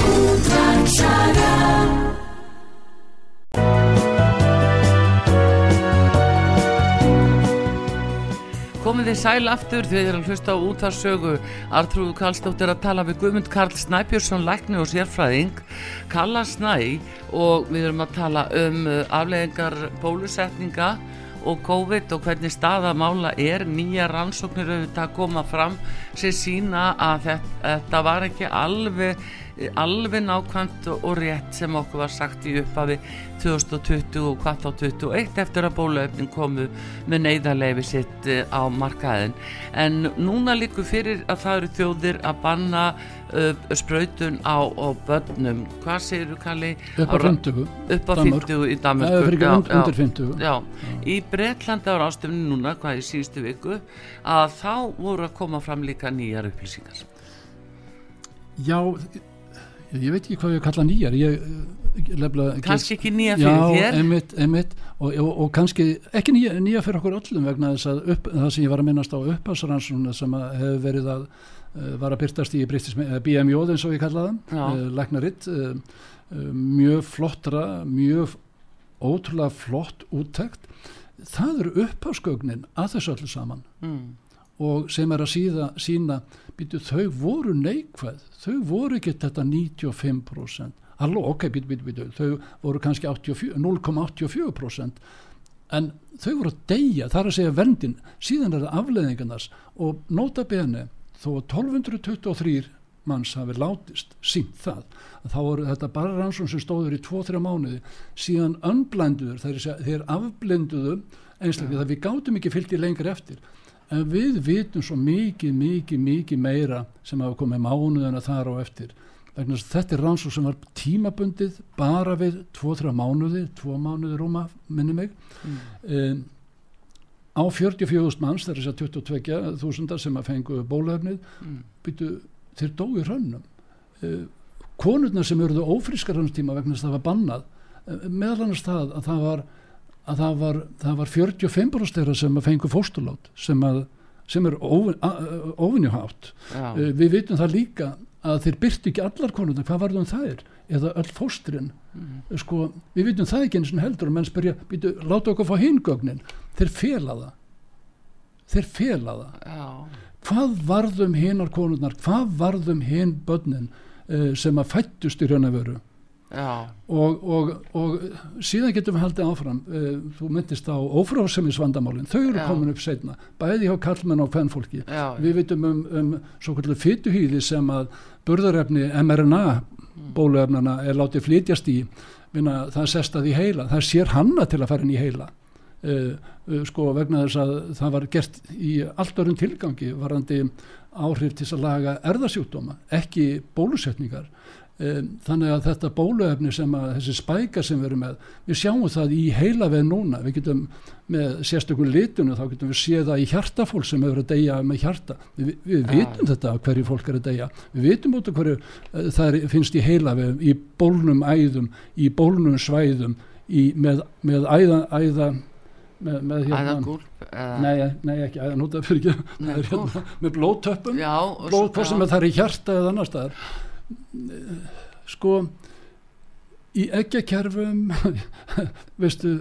Komið þið sæl aftur þið erum hlusta á útarsögu Artrúðu Karlsdóttir að tala við Guðmund Karl Snæbjörnsson lækni og sérfræðing. Kalla Snæ og við erum að tala um uh, afleðingar bólusetninga og COVID og hvernig staða mála er. Nýja rannsóknir auðvitað að koma fram sem sína að þetta, þetta var ekki alveg alveg nákvæmt og rétt sem okkur var sagt í upphafi 2020 og hvað þá 21 eftir að bóluefnin komu með neyðarleifi sitt eh, á markaðin en núna líku fyrir að það eru þjóðir að banna uh, sprautun á, börnum hvað segir þú Kalli? upp á Á- 50 upp á Danmörk. 50 í er já. undir 50 Já, í Breitlandi ára ástöfni núna, hvað í síðustu viku, að þá voru að koma fram líka nýjar upplýsingar. Já, ég, veit ekki hvað ég kalla nýjar ég, ég lefla Kanski ekki nýja Já, fyrir þér, einmitt, einmitt. Og, og, og kannski ekki nýja, nýja fyrir okkur öllum vegna þess að upp, það sem ég var að minnast á upphásrannsóna sem hefur verið að uh, var að byrtast í British, eh, BMJ eins og ég kallaði Já. það, uh, mjög flottra mjög ótrúlega flott úttekt. Það eru upphásgögnin að þessu öllu saman. Mm, og sem er að síða, sína býtu, þau voru neikvæð. Þau voru ekki þetta 95% Halló, ok, býtu, býtu, býtu þau voru kannski 84 0,84% en þau voru að deyja, það er að segja vendin síðan er það afleðingarnas og nota bene, þó að 1223 manns hafi látist sínt það, að þá voru þetta bara rannsón sem stóður í 2-3 mánuði. Síðan önblænduður, þeir, afblinduðu einstaklega, það við gátum ekki fyllt í lengri eftir en við vitum svo mikið, mikið, mikið meira sem hafa komið mánuðina þar á eftir. Vegna þess að þetta er rannsók sem var tímabundið bara við 2-3 mánuði 2 mánuði rúma, minni mig. Mm, um, á 44.000 manns, það er þess að 22.000 sem að fengu bólöfnið mm, byrju, þeir dói hrönnum. Uh, konurnar sem eruðu ófrískar hans tíma vegna þess að það var bannað meðal annars það að það var að það var, það var 45% þeirra sem að fengu fóstulát sem, að, sem er óvinjuhátt já, uh, við vitum það líka að þeir byrtu ekki allar konurnar, hvað varðum það er eða öll fóstrin. Mm, sko, við vitum það ekki eins og heldur og menn spyrja, býtu, láta okkur fá hingögnin þeir fela það. Þeir fela það. Já, hvað varðum hinar konurnar? Hvað varðum hin börnin uh, sem að fættust í raun að veru og, og, og síðan getum við haldið áfram. Uh, þú myndist á ófrásemis vandamálin þau eru Já. komin upp setna bæði hjá kallmenn og fennfólki við vitum um, um svo kallu fytuhýði sem að burðarefni mRNA bóluefnana er látið flytjast í. Minna, það sest að í heila. Það sér hanna til að fara inn í heila. Uh, uh, sko vegna þess að það var gert í allt örum tilgangi varandi áhrif til að laga erðasjúkdóma ekki bólusetningar þannig að þetta bóluefni sem að þessi spæka sem við erum með við sjáum það í heila veð núna. Við getum með sérstökum litunum þá getum við séð það í hjartafólk sem hefur að deyja með hjarta. Við, við Já. vitum þetta hverju fólk er að deyja. Við vitum út af hverju uh, það er, finnst í heila veð í bólnum æðum í bólnum svæðum í, með, með æða, æða með, með hérna æðagúlp eða Nei, nei, ekki, æða núta fyrir ekki. Hérna, með blóð, svo- hvort sem það er í hjarta eða annar staðar sko í eggjakerfum veistu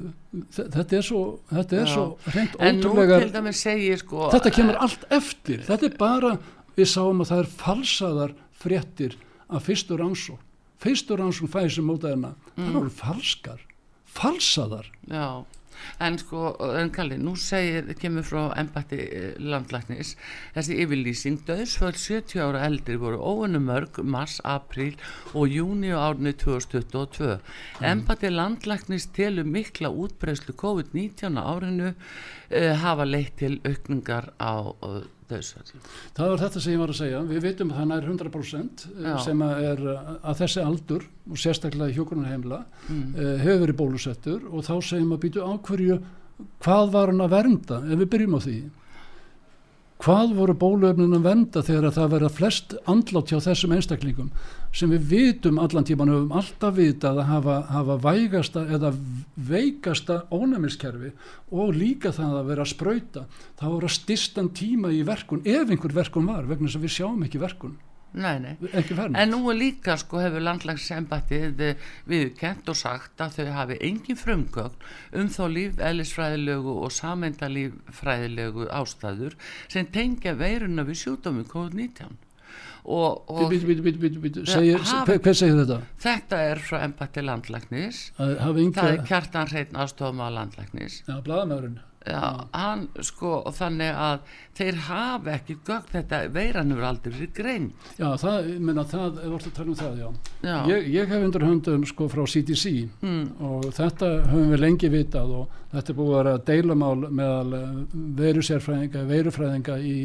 þe- þetta er svo þetta er svo hreint ótrúlega sko þetta kemur allt eftir. Þetta er bara, við sáum að það er falsaðar fréttir af fyrstu rannsókn. Fyrstu rannsókn fæði sem mótaðina, það Mm. eru falskar falsaðar. Já, en sko, en Kalli, nú segir, kemur frá embætti eh, landlæknis, þessi yfirlýsing, döðsföld 70 ára eldri voru óunum mörg, mars, apríl og júni árni 2022. Embætti landlæknis telur mikla útbreyslu COVID-19 á árinu uh, hafa leitt til aukningar á döðsföldum. Það var þetta sem ég var að segja. Við vitum að það nær 100% Já. sem er að þessi aldur og sérstaklega hjókunarheimla Mm. uh, hefur verið bólusettur og þá segjum að býtu á hverju hvað var hann að vernda ef við byrjum á því. Hvað voru bóluefnin að vernda þegar að það verða flest andlátt hjá þessum einstaklingum sem við vitum allan tíman höfum alltaf vitað að hafa, hafa vægasta eða veikasta ónæmiskerfi og líka það að vera að sprauta? Það voru að stistan tíma í verkun ef einhver verkun var vegna að við sjáum ekki verkun Nei, nei. En nú er líka sko hefur landlagsembættið viðkent og sagt að þau hafi engin frumgögn um þá lífeðlisfræðilegu og sameindalíffræðilegu ástæður sem tengja veiruna við sjúdómi COVID-19. Og, og Bítu, bítu, bítu, Segir, hafi- hver, segir þetta? þetta er frá embætti hafa það er kjartan hreitn aðstofum að landlæknis. Já, blaðamæðurinn Já, hann sko og þannig að þeir hafa ekki gögn þetta veiran hefur aldrei verið grein Já, það, ég meina það, ef vorst að tala um það, já. Já, Ég, ég hef undir höndum sko frá CDC mm, og þetta höfum við lengi vitað og þetta er búið að vera deilamál meðal veirusérfræðinga, veirufræðinga í,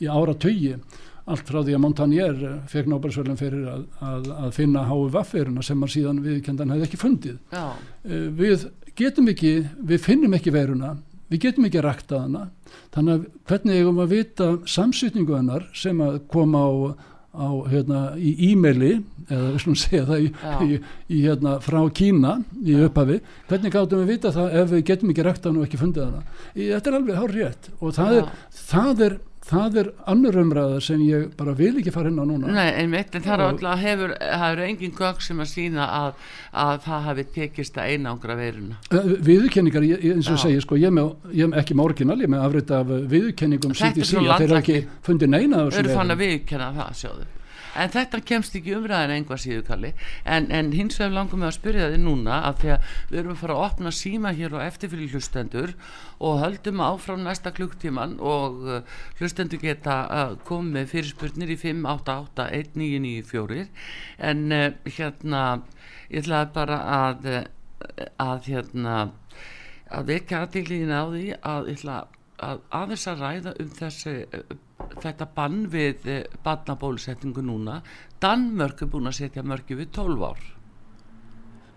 í ára allt frá því að Montagnier fekk Nobelsvölum fyrir að, að, að finna HVV-firuna sem hann síðan viðkendan hefði ekki fundið. já, Eh, Við getum ekki, við finnum ekki veiruna, við getum ekki rækta hana, þannig að hvernig eigum að vita samsýtningu hennar sem að koma á, á hérna, í e-maili, eða við slum segja það í, Já. í, í hérna, frá Kína í upphafi, hvernig gátum við vita það ef við getum ekki rækta hana og ekki fundið hana. Þetta er alveg hár rétt og það Já. er, það er, það er annur umræða sem ég bara vil ekki fara inn á núna. Nei, einmitt, en það er alltaf hefur, það eru engin gögn sem að sína að, að það hafi tekist að einangra veiruna. viðurkenningar, ég- ég- eins og segi sko, ég er ekki með orginal, ég er með afrið af viðurkenningum að þeir eru ekki fundið neina Þau eru fann að veirum. viðkenna það, sjáðu. En þetta kemst ekki umræðin einhvað síðu kalli. En, en hins vegar langum við að spyrja þið núna að því að við erum að fara að opna síma hér og eftir fyrir hlustendur og höldum áfram næsta klukktíman og uh, hlustendur geta uh, komið fyrirspurnir í 5881994 en uh, hérna ég ætlaði bara að að hérna að vekja aðtíliðin á því að ég ætla að aðeins að ræða um þessi þetta bann við uh, barnabólusetningu núna Danmörk er búin að setja mörki við 12 ár.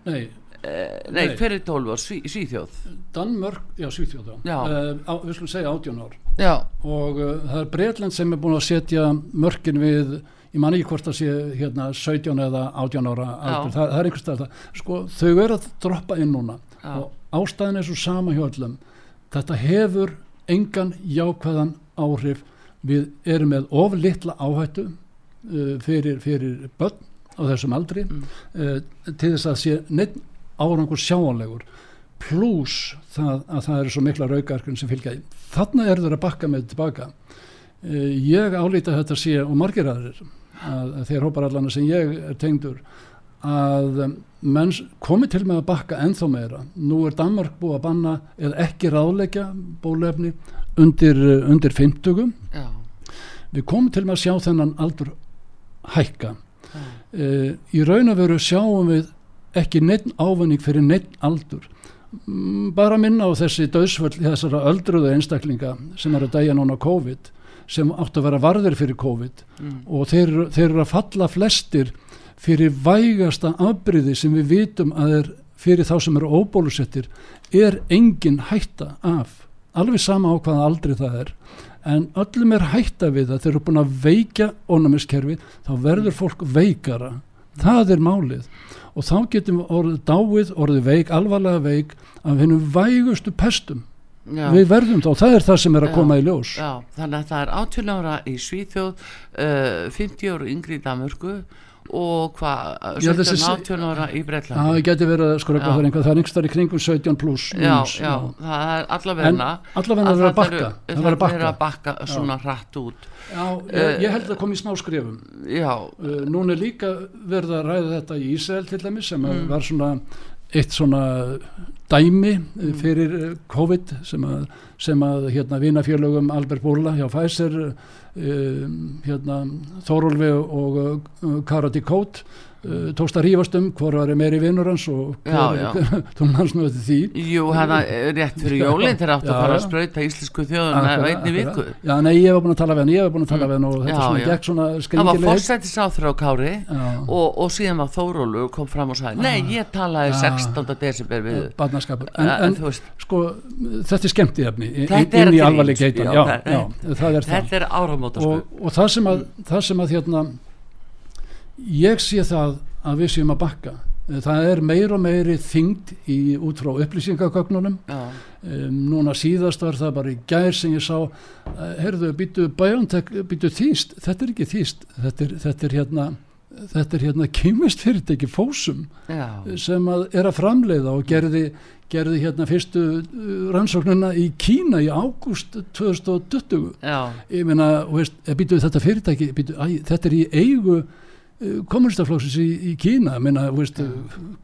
Nei, eh, nei, Nei. fyrir 12 ár, Sví, Svíþjóð. Danmörk, já, Svíþjóð, Já. Uh, á, við skulum segja 18 ár. Já, og uh, það er Breitland sem er búin að setja mörkin við, ég man ekki hvort það sé hérna 17 eða 18 ára það, það er einhvers stað sko, þau eru að droppa inn núna. Já. og ástæðin er svo sama hjá öllum. Þetta hefur engan jákvæðan áhrif við erum með of litla áhættu uh, fyrir, fyrir börn á þessum aldri Mm. uh, til þess að sé neitt árangur sjáanlegur pluss það að það eru svo mikla raukarkun sem fylgja í. Þarna er þeir að bakka með tilbaka. Uh, ég álíta þetta sé og margir aðrir að, að þeir hópar allana sem ég er tengdur að um, menn komi til með að bakka ennþá meira. Nú er Danmark búið að banna eða ekki ráðleggja bólefni undir, uh, undir 50. já, Við komum til að sjá þennan aldur hækka. Uh, í raun og veru sjáum við ekki neitt ávinning fyrir neitt aldur. Mm, bara minna á þessi döðsvöld þessara öldruðu einstaklinga sem er að dæja núna COVID sem áttu að vera varðir fyrir COVID mm, og þeir, eru- þeir eru að falla flestir fyrir vægasta afbyrði sem við vitum að er fyrir þá sem eru óbólusettir er engin hætta af alveg sama á hvaða aldrei það er en öllum er hætta við að þeir eru búin að veikja ónæmiskerfi þá verður fólk veikara. Það er málið. Og þá getum við orðið dáið, orðið veik, alvarlega veik af hennum vægustu pestum. Já. við verðum þá, það er það sem er að koma já, í ljós. Já, þannig að það er 18 ára í Svíþjóð uh, 50 ára yngri í Damurgu og hvað 17-18 ára í Breitlandi það getur verið sko, það er einhver. Það er einhverstað í kringum 17 pluss já, já, það er allavegna. Allavegna að að það verður að bakka. svona hratt út. Já, ég, ég held að það kom í smá skrifum já. Uh, núna er líka verið að ræða þetta í Ísrael til dæmis sem mm. var svona eitt svona dæmi mm. fyrir COVID sem að, sem að hérna vinafjörlögum Albert Bóla hjá Pfizer um, hérna Þórólfi og Karati Kót Uh, tókst að rífast um hver var meiri vinnur hans og þú mannst nú þetta því. Jú, það er rétt fyrir jólinn þegar áttu að fara að spröyta íslensku þjóðun að veitni viku. Já, nei, ég hef búin að tala við hann, ég hef búin að tala við hann og þetta já, svona gekk svona skringileg Það var fórsættis áþrá Kári og, og síðan var Þórólu kom fram og sagði Nei, ég talaði 16. desember við Barnaskapur. En, en sko, þetta er skemmt í efni inn í alvarleik heitan Þetta er áramóta Og það sem að hérna ég sé það að við séum að bakka það er meir og meiri þyngd í út frá upplýsingagögnunum um, núna síðast var það bara í gær sem ég sá uh, herðu, býtu BioNTech, býtu þýst þetta er ekki þýst, þetta er, þetta er hérna þetta er hérna kymist fyrirtæki fósum Já. sem að er að framleiða og gerði, gerði hérna fyrstu rannsóknuna í Kína í ágúst 2020 Já. ég meina, veist, býtu þetta fyrirtæki býtu, æ, þetta er í eigu kommunistaflóksins í, í Kína menna, veist,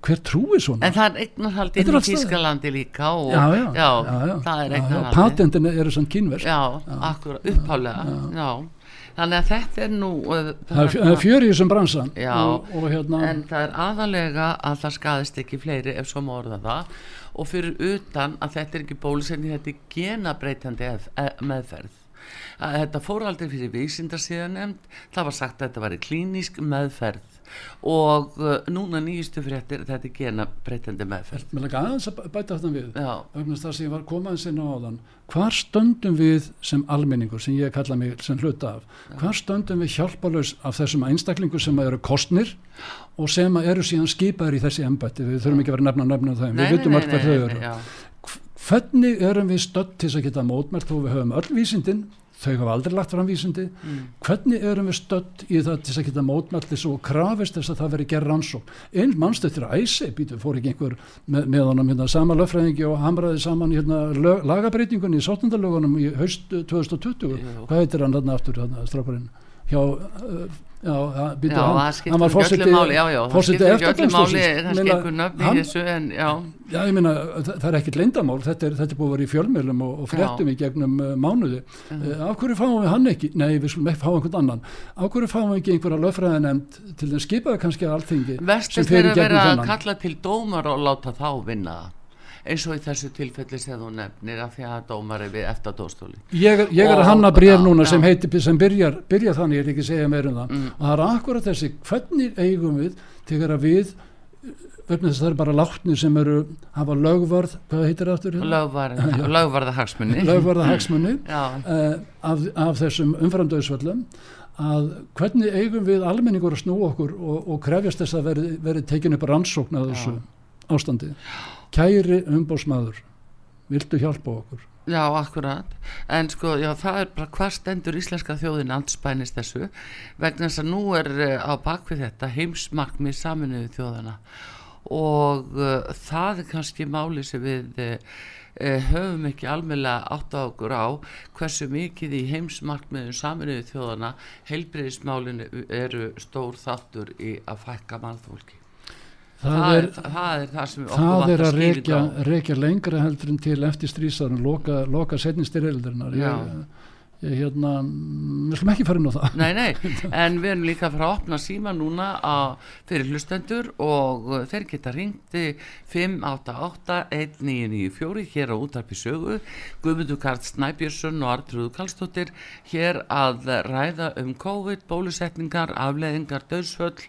hver trúi svona? En það er eignarhaldi í Þískalandi líka og já, já, já, það er eignarhaldi patentin eru svona kínverk já, akkur upphálega þannig að þetta er nú uh, það er fjörið sem bransan og, og hérna... en það er aðalega að það skadist ekki fleiri ef svo má orða það. Og fyrir utan að þetta er ekki bólusenni þetta er genabreitandi meðferð að þetta fór aldrei fyrir vísindarsíðan nefnd, það var sagt að þetta var klínísk meðferð. Og uh, núna nýjistu fréttir þetta er gena breytandi meðferð. Mér lega aðeins að bæta þetta við. Vegna það sem ég var komaðins inn á áðan hvar stöndum við sem almenningur sem ég kalla mig sem hluta af? Já. hvar stöndum við hjálpalös af þessum einstaklingur sem eru kostnir og sem eru síðan skipaður í þessi embætti? Við þurfum ekki að vera nefna nefna það við vitum allt hvað þau eru. hvernig erum við stödd til að geta mótmælt þó við höfum öll vísindin þau hafa aldrei lagt fram vísindi. Mm. hvernig erum við stödd í það til að geta mótmæltis og krafist þess að það veri gerð rannsók einn mannstöttir að æsi býtu fór ekki einhver með, með honum hérna, sama löffræðingi og hamraði saman hérna, lög, lagabreitingunni í sótundalögunum í haust 2020 hvað heitir hann þarna aftur strákurinn? Hjá uh, Já, býtu, já, hann, hann var fórseti fórseti eftirdómsdómsins það skipur nöfn í þessu en já. Já, ég minna, það, það er ekkit leindamál þetta er, þetta er búið að vera í fjölmjölum og, og frettum í gegnum uh, mánuði. Uh, af hverju fáum við hann ekki, nei við skulum ekki fá einhvern annan, af hverju fáum við ekki einhverja löffræðinemnd til þess skipaði kannski alltingi Vestist er að vera að kalla til dómar og láta þá vinna eins og í þessu tilfelli sem þú nefnir að því að dómar er við eftir dóstóli ég, ég er að hanna bref núna sem heitir sem byrjar, byrjar þannig, ég er ekki að segja meira um það. Mm. og það er akkurat þessi, hvernig eigum við þegar að við vegna þess að það er bara látni sem eru hafa lögvarð, hvað heitir það aftur? lögvarða hagsmunni lögvarða hagsmunni uh, af, af þessum umframdauðsvöllum að hvernig eigum við almenningur að snú okkur og, og krefjast þess að veri, veri tekin upp rannsókn að þessu ástandi kæri umbósmaður viltu hjálpa okkur? Já, akkurat, en sko já, það er bara hvað stendur íslenska þjóðin anspænist þessu, vegna þess að nú er uh, á bakvið þetta heimsmarkmið saminuðu þjóðana og uh, það er kannski máli sem við uh, höfum ekki almeinlega átt á okkur á hversu mikið í heimsmarkmiðum saminuðu þjóðana heilbreyðismálinu eru stór þáttur í að fækka mannfólki Það, það, er, það er það sem það er að reykja, reykja lengra heldur en til eftir strísarinn loka, loka setnistir eldurinnar ég hérna við slum ekki fara inn á það. Nei, nei, en við erum líka að fara að opna síma núna að, fyrir hlustendur og uh, þeir geta ringti 588-1994 hér á útarpi sögu. Guðmundur Karl Snæbjörnsson og Artrúðu Kallstóttir hér að ræða um COVID, bólusetningar, afleðingar, döðsföll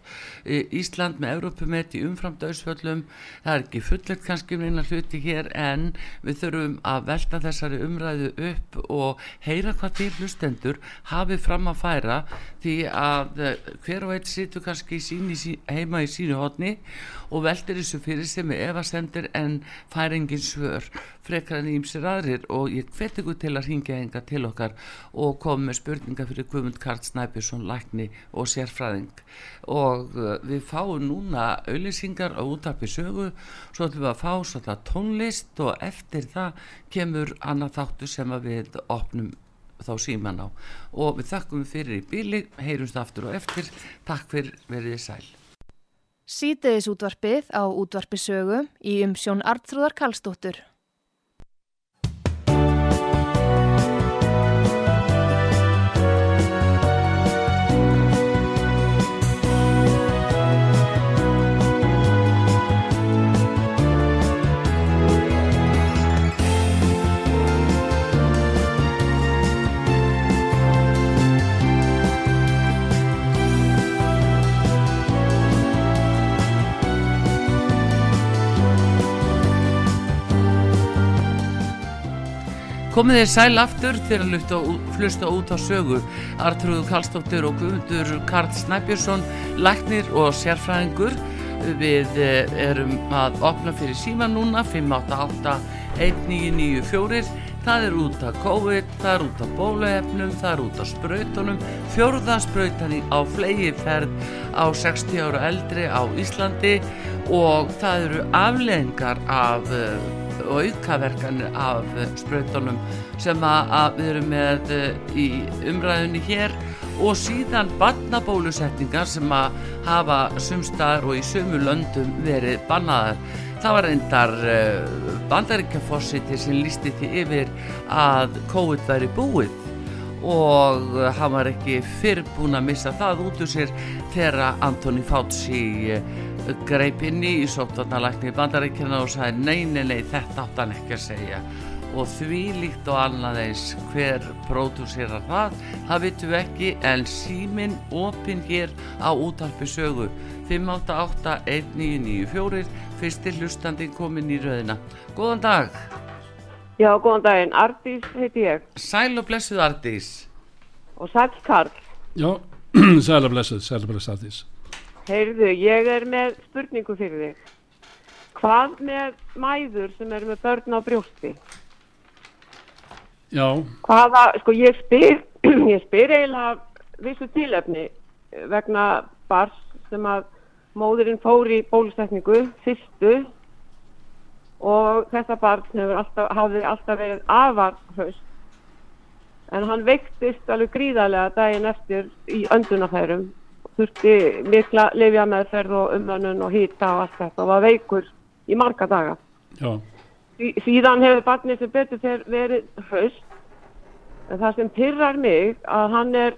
Ísland með Európumet í umfram döðsföllum það er ekki fullet kannski um eina hluti hér en við þurfum að velta þessari umræðu upp og heyra hvað þið hlustendur hafið fram að færa því að eh, hver og einn situr kannski síni, heima í sínu hodni og veldir þessu fyrir sem er efasendir en færingin svör frekar en ímsir aðrir. Og ég hveti ykkur til að ringja enga til okkar og koma með spurninga fyrir Guðmund Karl Snæbjörnsson, Lækni og sérfræðing. Og uh, við fáum núna auðlýsingar á útarpi sögu svo ætlum við að fá svolítið tónlist og eftir það kemur annað þáttu sem við opnum þá síman á. Og við þakkum fyrir í bíli, heyrumst aftur og eftir. Takk fyrir veriði sæl. Sýteðis útvarpið á útvarpisögu í umsjón Artrúðar Kallstóttur Komið þið sæl aftur til að hlusta út á sögu. Artrúðu Kallstóttir og Guðmundur Karl Snæbjörnsson, læknir og sérfræðingur. Við eh, erum að opna fyrir síma núna, 588-1994. Það er út af COVID, það er út af bóluefnum, það er út af spröytunum. Fjörðanspröytani á flegiferð á 60 ára eldri á Íslandi og það eru afleðingar af eh, og aukaverkanir af spröytunum sem að við erum með eh, í umræðunni hér og síðan barnabólusetningar sem að hafa sumstaðar og í sömu löndum verið bannaðar. Það var reyndar uh, bandaríkjafossiti sem lísti því yfir að COVID væri búið og hann var ekki fyrr búin að missa það út úr sér þegar Antoni Fauci uh, greip inn í sóttarnalækni bandaríkjana og sagði nei, nei, nei, þetta átt hann ekki að segja. Og því líkt og annað eins hver pródúsera það, það vitum við ekki en símin opinn hér á útalpi sögu 5881994 fyrstir hlustandi komin í rauðina Góðan dag. Já, góðan daginn, Ardís heiti ég. Sæl og blessuð Ardís og Sæl Karl. Já, sæla blessuð, sæla blessuð Ardís Heyrðu, ég er með spurningu fyrir þig. Hvað með mæður sem er með börn á brjósti? Já, Hvaða, sko ég spyr ég spyr eiginlega vissu tilefni vegna bars sem að móðurinn fór í bólusetningu fyrstu og þetta barn hefur alltaf, hafði alltaf verið afar höst en hann veiktist alveg gríðarlega daginn eftir í öndunafærum þurfti mikla lifja meðferð og umönnun og hýta og allt þetta og var veikur í marga daga. Já, Sí, síðan hefur barnið sem betur þeir verið höst en það sem pyrrar mig að hann er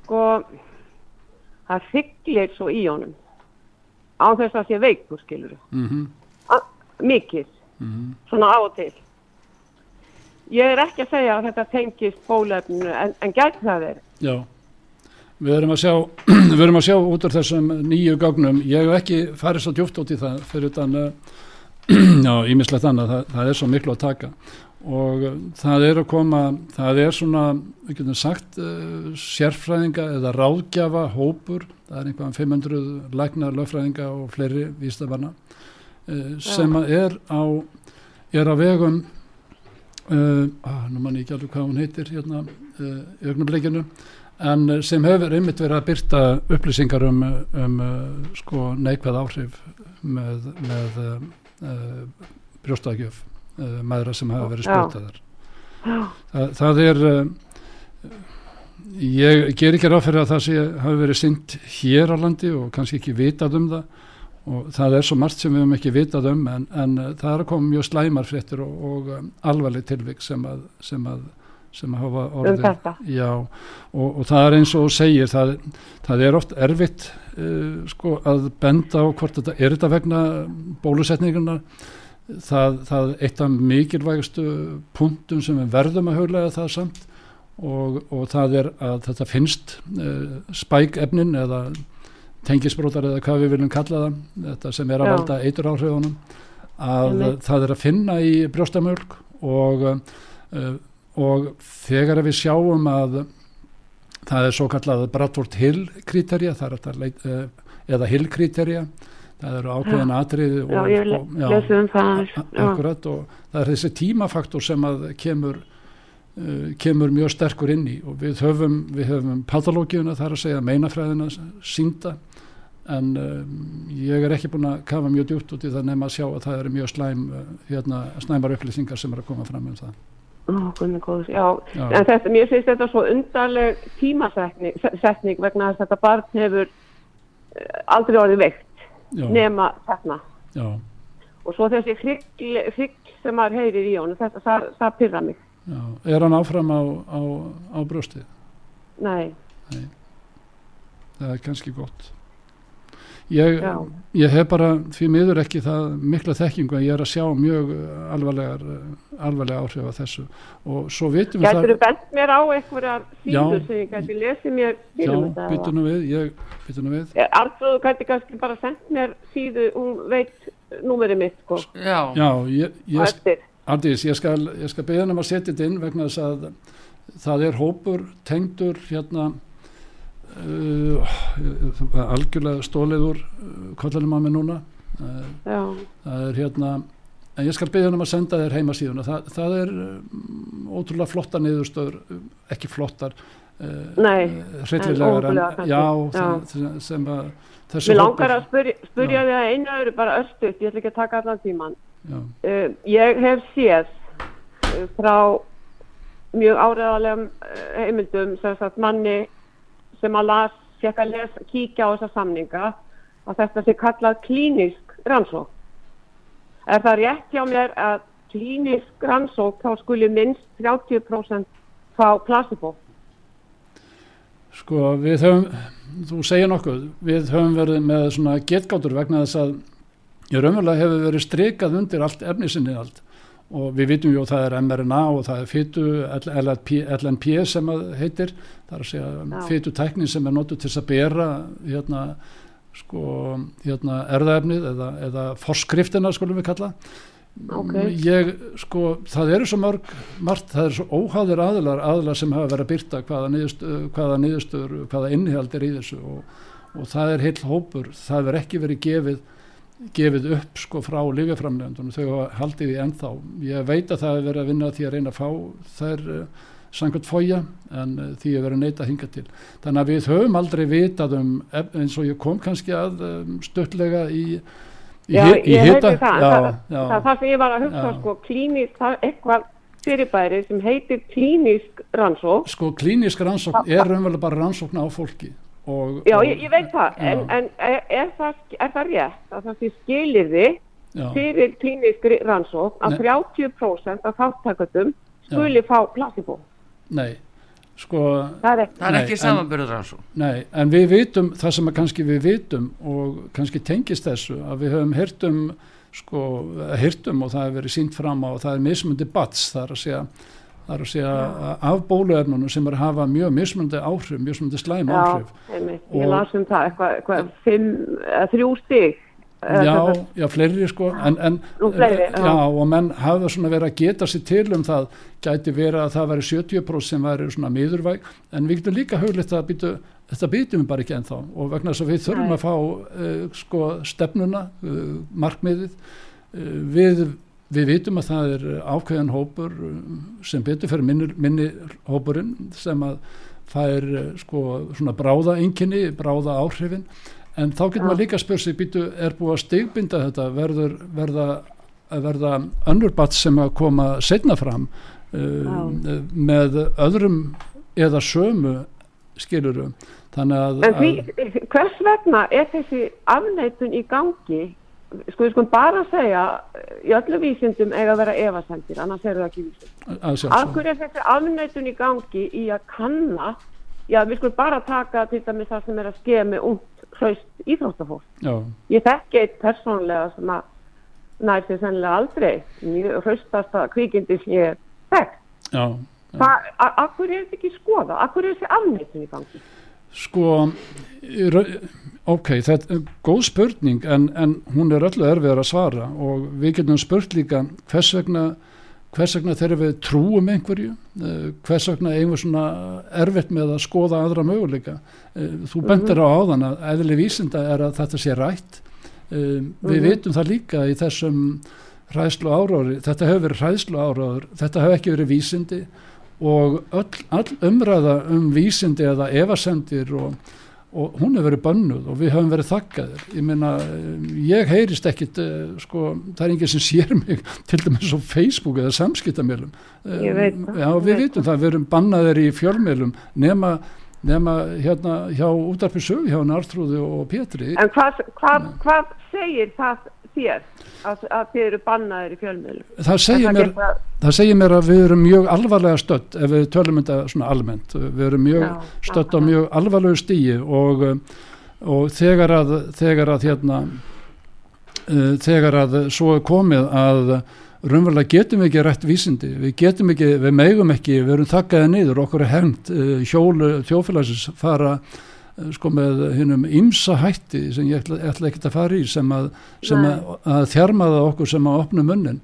sko það fygglir svo í honum. Á þess að sé veikur skilur mhm, mikið, mhm. Svona á og til. Ég er ekki að segja að þetta tengist bólefninu en, en gæti það verið? Já, við erum að sjá, við erum að sjá út af þessum nýju gagnum, ég hef ekki farið svo djúft út í það fyrir uh, já, ímislegt annað, það, það er svo miklu að taka. Og uh, það er að koma, það er svona, við getum sagt, uh, sérfræðinga eða ráðgjafa hópur, það er einhverjum 500 læknar, lögfræðinga og fleiri vístafanna uh, sem að er á, er á vegum, uh, nú mann ég ekki alveg hvað hún heitir hérna augnablikinu en uh, sem hefur einmitt verið að byrta upplýsingar um, um uh, sko neikvæð áhrif með, með uh, brjóstagjöf uh, maðura sem hafa verið spjótaðar það, það er uh, ég ger ekki ráð fyrir að það sé hafi verið synd hér á landi og kannski ekki vitað um það. Og það er svo margt sem við höfum ekki vitað um en, en það er að koma mjög slæmar fréttir og, og um, alvarleg tilvik sem að, sem að sem hafa um orðið þetta. Já, og, og það er eins og segir, það, það er oft erfitt uh, sko, að benda á hvort þetta er þetta vegna bólusetningarna það, það eitt af mikilvægastu punktum sem við verðum að huglega það samt og, og það er að þetta finnst uh, spækefnin eða tengisbrótar eða hvað við viljum kalla það þetta sem er að Já. valda eitur áhrifunum að það er að finna í brjóstamjölk og uh, og þegar við sjáum að það er svo kallað Bradford Hill kriterja er uh, eða Hill kriterja það eru ákveðin atrið og, Já, og, já, um það. akkurat og það er þessi tímafaktor sem að kemur uh, kemur mjög sterkur inn í. Og við höfum, við höfum patológiuna þar að segja meinafræðina sínda en um, ég er ekki búin að kafa mjög djúpt út í það nema að sjá að það eru mjög slæm hérna, slæmar upplýsingar sem er að koma fram um það Ó, minn góður, já. Já. En þetta, mér finnst þetta svo undarleg tímasetning setning vegna að þetta barn hefur eh, aldrei orðið veikt já, nema þarna. já, Og svo þessi hrygg, sem maður heyrir í honum, þetta, það, það pyrra mig. já. er hann áfram á, á, á brjóstið Nei, það er kannski gott ég, Já. ég hef bara því miður ekki það mikla þekkingu en ég er að sjá mjög uh, alvarlegar uh, alvarlega áhrif af þessu og svo vitum við gætur þú bent mér á einhverjar Já. síður sem ég gæti lesið mér já, til um þetta? byttu nú við ég, byttu nú við Artrúðu gæti kannski bara sendt mér síðu, hún veit númerið mitt, sko, Já, já, ég, ég. Ardís, ég skal, ég skal beða um að setja þetta inn vegna þess að það er hópur tengdur hérna uh, algjörlega stólið úr uh, kollanum á mig núna uh, það er hérna en ég skal beða um að senda þér heimasíðuna það, það er um, ótrúlega flotta niðurstöður, um, ekki flottar uh, Nei, hryllilegar já, Já. það, sem að mér langar að spyrja Já. því að einu öðru bara östuð, ég ætla ekki að taka allan tíman. Uh, ég hef séð uh, frá mjög áræðalegum uh, heimildum sem sagt manni sem að las, fekk að lesa, kíkja á þessa samninga að þetta sé kallað klínisk rannsók. Er það rétt hjá mér að klínisk rannsók þá skuli minnst 30% fá placebo? Sko við höfum, þú segir nokkuð, við höfum verið með svona getgátur vegna þess að ég raunverulega hefur verið strikað undir allt efnisinni allt og við vitum jú að það er mRNA og það er fytu LNP, LNP sem að heitir, það er að segja Já. fytu tæknin sem er notuð til að bera hérna sko hérna erðaefnið eða, eða forskriftina skulum við kalla Ok. ég sko það eru svo mörg margt, það eru svo óháðir aðilar aðilar sem hafa verið að byrta hvaða niðurstöður hvaða, niðurstöður, hvaða innihald er í þessu og, og það er heill hópur það verður ekki verið gefið gefið upp sko frá lífjaframlegandunum þau hafa haldið í ennþá. Ég veit að það er verið að vinna því að reyna að fá þær uh, samkvæmt fója en uh, því að verið neita að hinga til. Þannig að við höfum aldrei vitað um eins og ég kom kannski að um, stöttlega í, í, Já, í hita. heiti það. já, já, það, það sem ég var að hugsa sko, klínisk, það er eitthvað fyrirbæri sem heitir klínisk rannsók. sko klínisk rannsókn er raunverulega bara rannsókn á fólki og, Já, og, ég, ég veit það, en, Já. en er, er, það, er það rétt að það sé skilirði já, fyrir klínisk rannsók að Nei. 30% af þáttakatum skuli fá placebo? nei sko Það er ekki. Nei, ekki en- samanbyrður rannsó. Nei, en við vitum, það sem að kannski við vitum og kannski tengist þessu að við höfum heyrt um sko, heyrt um og það hefur verið sínt fram á og það er mismundi bats, það er að segja það er að segja að af bóluefnunum sem er að hafa mjög mismundi áhrif, mismundi slæm Já, áhrif. einmitt, ég las um það, eitthvað, eitthvað fimm, þrjú eða Já, já, fleiri sko en, en, fleiri, já. og menn hafa svona verið að geta sér til um það gæti verið að það væri 70% sem væri svona miðurvæg en við getum líka hugleitt að býtu, þetta býtum við bara ekki ennþá og vegna þess að við þurfum Nei. að fá uh, sko stefnuna uh, markmiðið uh, við, við vitum að það er ákveðin hópur uh, sem betur fyrir minni, minni hópurinn sem að fær uh, sko svona bráða einkinni, bráða áhrifin en þá getur Já. maður líka spurt sig býtu er búið að stigbinda þetta? Verður verða, að verða önnur bat sem að koma setna fram uh, með öðrum eða sömu skilurum þannig að, En því, hvers vegna er þessi afneitun í gangi sko við skulum bara segja í öllu vísindum eiga að vera efasendir, annars eru það ekki vísindum. Akkur er þessi afnættun í gangi í að kanna, já við skulum bara taka til dæmis það sem er að með ungd hraust íþróttafólk. Ég þekki eitt persónlega sem að nær því sennilega aldrei, hraustasta kvikindi sem ég þekkt. Já. Akkur er þetta ekki skoða? Akkur er þessi afnættun í gangi? Sko, ok, þetta er góð spurning en, en hún er öllu erfiðar að svara og við getum spurt líka hvers vegna, hvers vegna þegar við trúum einhverju, eh, hvers vegna við svona erfitt með að skoða aðra möguleika. Eh, þú bendir á áðan að eðli vísinda er að þetta sé rætt. Eh, við vitum það líka í þessum hræðslu áráður, þetta hefur verið hræðslu áráður, þetta hefur ekki verið vísindi og öll, all umræða um vísindi eða evasendir og, og hún hefur verið bannuð og við höfum verið þakkaðir. Ég meina, ég heyrist ekkit eh, sko, það er enginn sem sér mig til dæmis á Facebook eða samskiptamilum já, við vitum það. við erum bannaðir í fjölmilum nema, nema hérna hjá útarpisög hjá Nartrúði og Pétri. En hvað, hvað, hvað segir það þér að, að þið eru bannaðir í fjölmiðlum? Það segir, mér, geta... það segir mér að við erum mjög alvarlega stött ef við tölum þetta svona almennt við erum mjög Já, stött á mjög alvarlegu stíi og, og þegar að þegar að hérna uh, þegar að svo er komið að raunverulega getum við ekki rætt vísindi við getum ekki, við megum ekki við erum þakkaði niður, okkur er hengt uh, hjólu þjófélagsins fara Eh, sko með hinnum ymsa hætti sem ég ætla, ætla ekki að fara í sem að, sem að, að þjarmaða okkur sem að opna munnin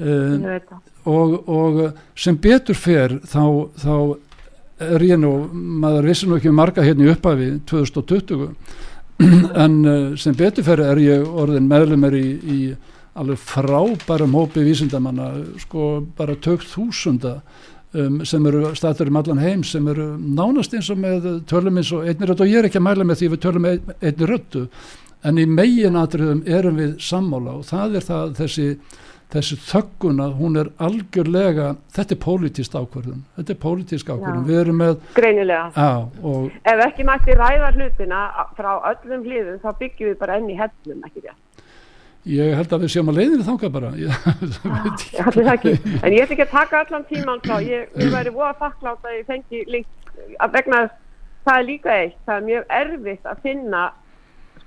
uh, og, og sem betur fer þá, þá er ég nú, maður vissi nú ekki marga hérna í upphafi 2020 en uh, sem betur fer er ég orðin meðlumar í, í alveg frábærum hópi vísindamanna sko bara tökt þúsunda Um, sem eru statur um allan heim sem eru nánast eins og með tölum eins og einni röttu og ég er ekki að mæla með því við tölum með einni röttu en í megin atriðum erum við sammála. Og það er það þessi, þessi þögguna hún er algjörlega þetta er pólitísk ákvörðun. Þetta er pólitísk ákvörðun. Við erum með greinilega. Á, ef ekki mætti ræða hlutina frá öllum hliðum þá byggjum við bara enn í hellum ekki rétt Ég held að við séum að leiðinu þánga bara. Ég það ekki. En ég ætla ekki að taka allan tíman frá. Ég, ég væri voða þakklátt að ég fengi líkt að vegna það er líka eitt það er mjög erfitt að finna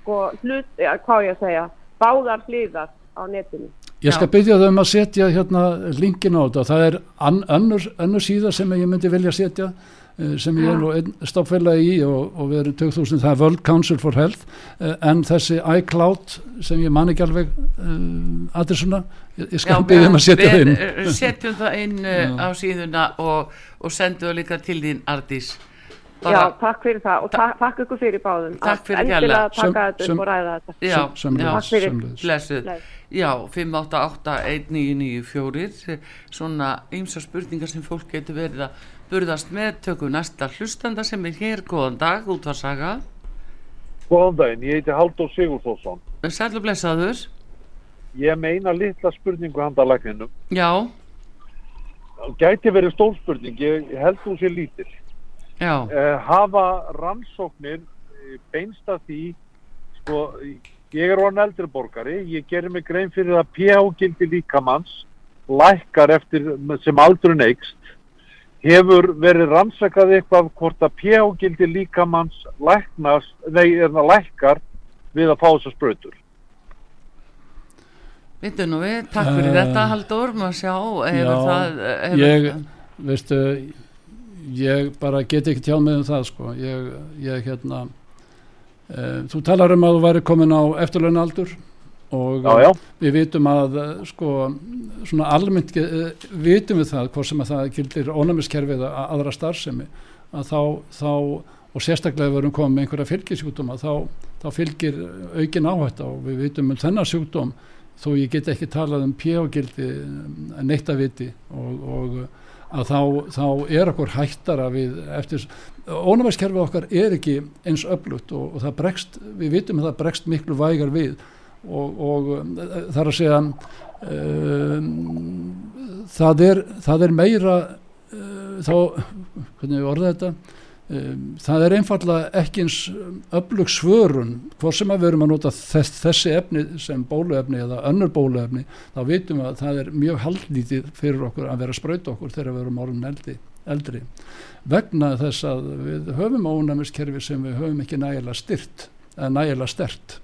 sko hlut, hvað ég að segja báðar hlýðar á netinu. Ég skal byggja þau um að setja hérna linkin á þetta, það er önnur, önnur síða sem ég myndi vilja setja sem ég er nú stoppfélagi í og, og við erum 2000, það er World Council for Health eh, en þessi iCloud sem ég man ekki alveg uh, eh, aðeins ég, skal byggja um að setja það inn. setjum það inn uh, á síðuna og, og sendum það líka til þín Ardís Bara, Já, takk fyrir það og ta takk ykkur fyrir báðum. Takk fyrir hjálpa Takk fyrir og ræða þetta. Já, takk fyrir. Blessuð. Já, 5881994 svona ymsa spurningar sem fólk getur verið að burðast með tökum næsta hlustanda sem er hér. Góðan dag, útvarsaga Góðan daginn, ég heiti Haldur Sigurþórsson. Sælu blessaður. Ég meina litla spurningu handalagninu Já. Gæti verið stórspurning, ég held þú sé lítill uh, Hafa rannsóknir eh, beinst að því sko, ég er orðan eldri borgari ég gerir mig grein fyrir að pH-gildi líkamanns lækkar eftir sem aldrun eikst hefur verið rannsakað eitthvað hvort að pH-gildi líkamanns læknast, nei, er það lækkar við að fá þessar spröytur Vittu nú við, takk fyrir uh, þetta Haldur, maður sjá já, það, ég, veistu ég bara get ekki tjá með um það sko, ég, ég hérna uh, þú talar um að þú væri komin á eftirlaunaldur og já, já. við vitum að eh, sko svona almennt uh, vitum við það hvort sem að það gildir ónæmiskerfið að aðra starfsemi að þá, þá og sérstaklega ef við erum komið með einhverja fylgisjúkdóma þá, þá fylgir aukin áhætt og við vitum um þennan sjúkdóm þó ég get ekki talað um pjágildi eh, neitt að viti og, og að þá, þá er okkur hættara við eftir ónæmiskerfið okkar er ekki eins öflutt og, og það bregst, við vitum að það bregst miklu vægar við og, og eh, þar að segja um, það, er, það er meira uh, þá, hvernig við orðum þetta Um, það er einfallega ekki eins öflug svörun hvort sem að við erum að nota þess, þessi efni sem bóluefni eða önnur bóluefni þá veitum við að það er mjög haldlítið fyrir okkur að vera að spröyta okkur þegar við erum orðin eldri, eldri vegna þess að við höfum ónæmiskerfi sem við höfum ekki nægilega styrt eða nægilega stert.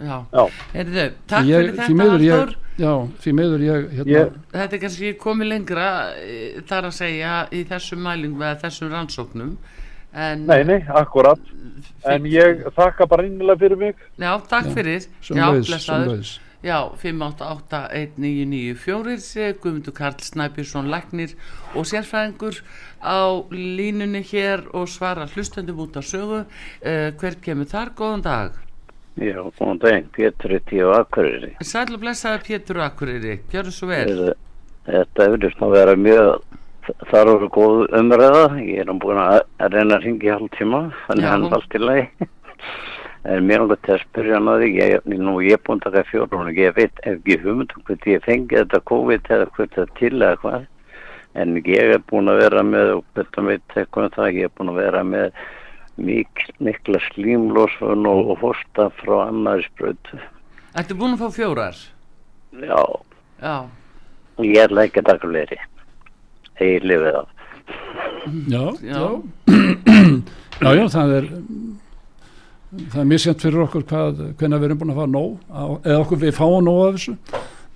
Heyrðu, takk ég, fyrir þetta Halldór. já, því miður ég hérna, Ég- Þetta er kannski komið lengra eh, þar að segja í þessum mælingum eða þessum rannsóknum en, Nei, nei, akkurat. En ég þakka bara innilega fyrir mig. Já, takk Já, fyrir. Já, blessaður. Já, 5881994 Guðmundur Karl Snæbjörnsson Læknir og sérfræðingur á línunni hér og svara hlustendum út á sögu. Uh, hver kemur þar, góðan dag Já, góðan daginn, Pétur í tíu akkuriri. Sæl og blessaði Pétur Akureyri gjörðu svo vel Þetta eflust að vera mjög, þar voru góð umræða, ég er nú búin að reyna að ringa í hálf tíma, þannig hann er allt í lagi. En mér er alveg til að spyrja því, ég, nú ég er búin að taka fjórun og ég veit ef ekki hugmyndum hvort ég fengi þetta COVID eða hvort þetta til eða hvað. En ég er búin að vera með, og þetta veit eitthvað um það, ég er búin að vera með mik mikla slímlósfun og, og fórsta frá annari sprötu. Ertu búin að fá fjórar? Já, Já, ég er ekki að taka fleiri. Ég lifið af. já, Já. já, já, já, það er það er misjænt fyrir okkur hvað, hvenær við erum búin að fá nóg á, eða okkur við fáum nóg af þessu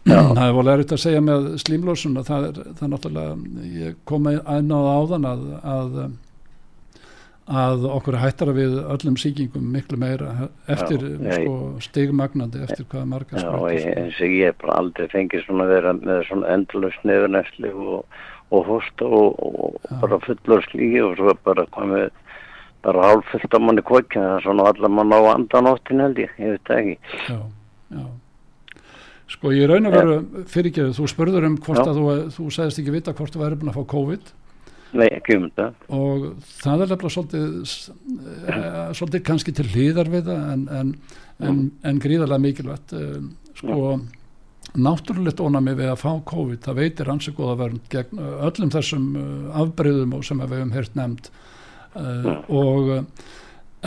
það er volið erfitt að segja með slímlósun að það er, það er náttúrulega ég kom að á það áðan að, að að okkur hættara við öllum síkingum miklu meira eftir Já, sko, stigmagnandi eftir hvað marga fá. eins og ég hef bara aldrei fengið svona að vera með svona endalust nefnæsli og, og hósta og, og bara fullur slígi og svo bara komið bara hálf fullt á manni kvökja það er svona allar mann á andanóttin held ég, ég veit það ekki. já, já sko ég raun að vera fyrirgeðu, þú spurður um hvort Já. að þú, þú segðist ekki vita hvort þú væri búin að fá COVID Nei, ekki um það. og það er lefnilega svolítið, e, svolítið kannski til hlýðar við það en, en, en, en gríðarlega mikilvægt e, sko náttúrulegt ónami við að fá COVID það veitir ansi góða vernd gegn eh, öllum þessum afbreyðum og sem við hefum heyrt nefnd og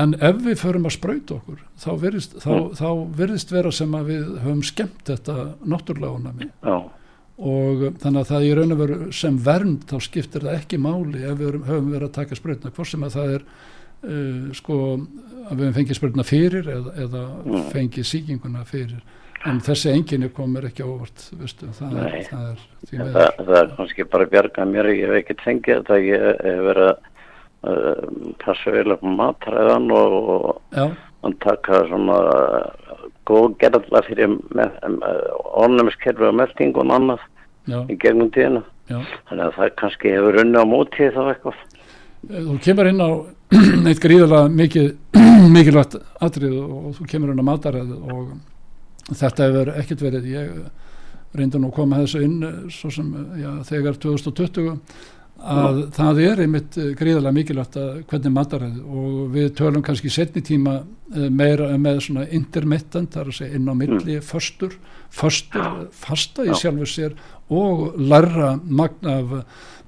en ef við förum að sprauta okkur þá virðist, þá, þá virðist vera sem að við höfum skemmt þetta náttúrulega ónami Já, og þannig að það í raun og veru sem vernd þá skiptir það ekki máli ef við höfum verið að taka sprutna hvort sem að það er uh, sko að við höfum fengið sprutna fyrir eða, eða fengið síkinguna fyrir. En þessi enginni komur ekki á óvart veistu, það, er, það er því það, meður það er kannski bara bjargað mér, ég hef ekki fengið þetta, ég hef verið að uh, passa vel á matræðan og, og taka svona góð gerðla fyrir ornumiskerfi og meldingu og annað já, í gegnum tíðina. já Þannig að það kannski hefur unni á móti þá eitthvað. Eh, þú kemur inn á eitt gríðarlega mikið mikilvægt atrið og þú kemur inn á mataræð og þetta hefur ekkert verið ég reyndi nú að koma þessu inn eh, svo sem eh, já, þegar 2020 að það er einmitt eh, gríðarlega mikilvægt að hvernig mataræð og við tölum kannski setni tíma eh, meira með svona intermittent þar að segja inn á milli föstur, föstur fasta í Já. sjálfu sér og larra magn af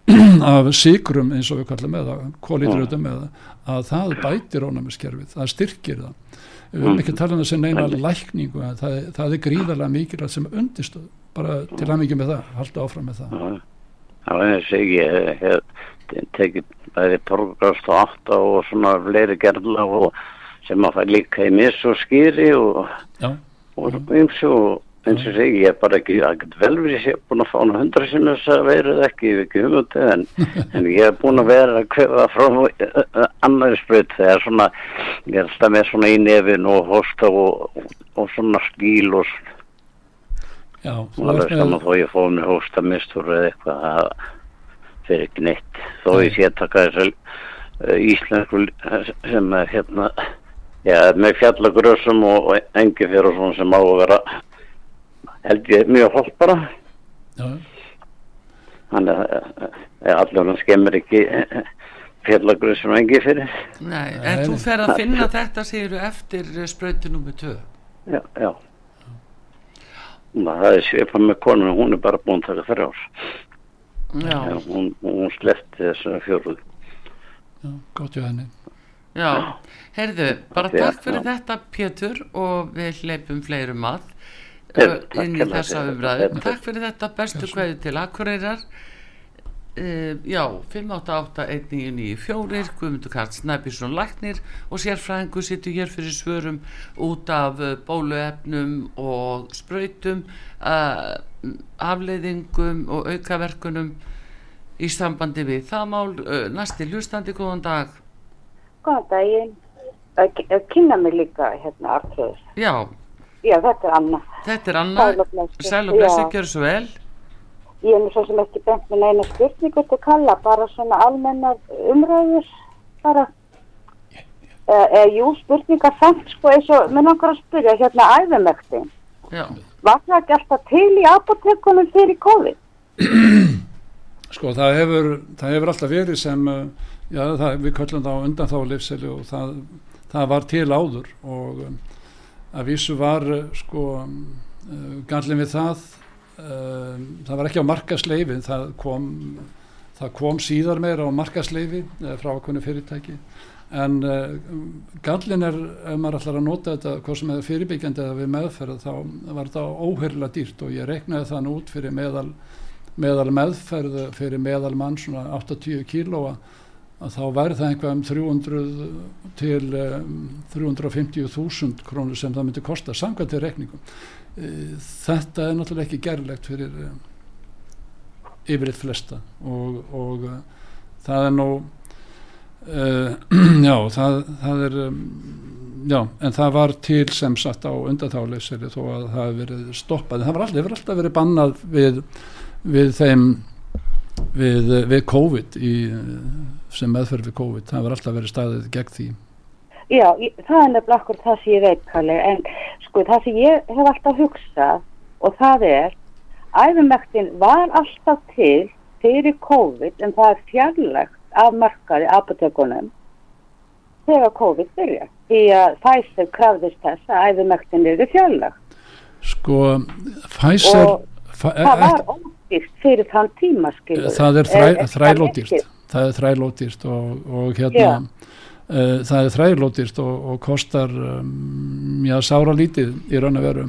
af síkrum eins og við kallum eða kólítröðum eða að það bætir ónæmiskerfið, það styrkir það. Við Mm. höfum ekki talað um þessi neina lækningu það, er- það er gríðarlega mikilvægt sem undistöð bara til að mikið með það, halda áfram með það Já, Já, en ég segi, ég hef tekið bæði torgast og átta og svona fleiri gerðla og sem að fæ líka í mis og skýri og, og eins og eins og ég er bara ekki, það getur vel verið ég er búin að fá hana hundra sinni þess að verið ekki, hef ekki hugmyndið en, en ég er búin að vera að kvefa frá uh, annari sprut þegar svona, ég er alltaf með svona í nefin og hosta og, og svona stíl og já alveg ert með, saman þó ég fóð mér hósta mistur eða eitthvað það fyrir ekki neitt. Þó ég sé að taka þess uh, íslensku uh, sem er hérna já, með fjallagrössum og, og engi fyrir og svona sem á að vera held ég mjög holt bara. Þannig að uh, allir hann skemmir ekki fjallagrössum og engi fyrir Nei, Nei, en þú nei. fer að finna þetta segir eftir sprautu nummer 2 já, já það er svipað með konuna hún er bara búin að taka þrjár. Já, Já, hún, hún slefti þessu fjóruð Já, gott hjá henni. Já, heyrðu, bara takk fyrir þetta Pétur og við hleypum fleirum að uh, takk inn í þessa umræðu. Takk fyrir þetta, bestu kveði til Akureyrar. Uh, já, 588-1994, Guðmundur Karl Snæbjörnsson Læknir og sérfræðingu sittur hér fyrir svörum út af uh, bóluefnum og spröytum, uh, afleiðingum og aukaverkunum í sambandi við það mál. Uh, næsti hlustandi, góðan dag. Góðan. Að að kynna mig líka hérna Artrúður. Já, Já, þetta er Anna. Þetta er Anna, Sæl og blessi, gjör svo vel. Ég er nú svo sem ekki bent með neina spurningu til kalla, bara svona almennar umræður, bara. E, e, jú, spurningar samt, sko, eins og, minn langar að spyrja, hérna æfumektin. Já, Var það ekki alltaf til í apotekunum fyrir COVID? Sko það hefur, það hefur alltaf verið sem, uh, já það, við köllum það á undan þá lifseli og það, það var til áður og um, að vísu var sko uh, gallin við það, uh, það var ekki á markasleifi, það kom, það kom síðar meira á markasleifi uh, frá okkurnu fyrirtæki en uh, gallin er, ef maður ætlar að nota þetta, hvað sem er fyrirbyggjandi eða við meðferð, þá var þetta óheirilega dýrt og ég reknaði það nú út fyrir meðal meðal meðferð fyrir meðal mann svona 80 kílóa að þá væri það einhvað um 300 til um, 350.000 krónur sem það myndi kosta samkvæmt til reikningum. E, Þetta er náttúrulega ekki gerlegt fyrir um, yfirleitt flesta og, og uh, það er nú já, það, það er já, en það var til sem sagt á undantáleyseri þó að það hefur verið stoppað, það var alltaf, hefur alltaf verið bannað við við þeim við, við COVID í, sem meðferð við COVID. Það var alltaf verið staðið gegn því Já, ég, það er nefnilega okkur það sem ég veit, Kalli, en sko það sem ég hef alltaf hugsað og það er, æfumektin var alltaf til fyrir COVID en það er fjarlægt af markaði apotekunum þegar COVID byrja. Því að Pfizer krafðist þess að æfumektin eru fjarlægt sko Pfizer og fa- það e- var ódýrt fyrir þann tíma, skilur. það er þræ, þrælódýrt það er þrælódýrt og, og hérna Já. Uh, það er þrælódýrt og, og kostar um, já, sára lítið í raun og veru.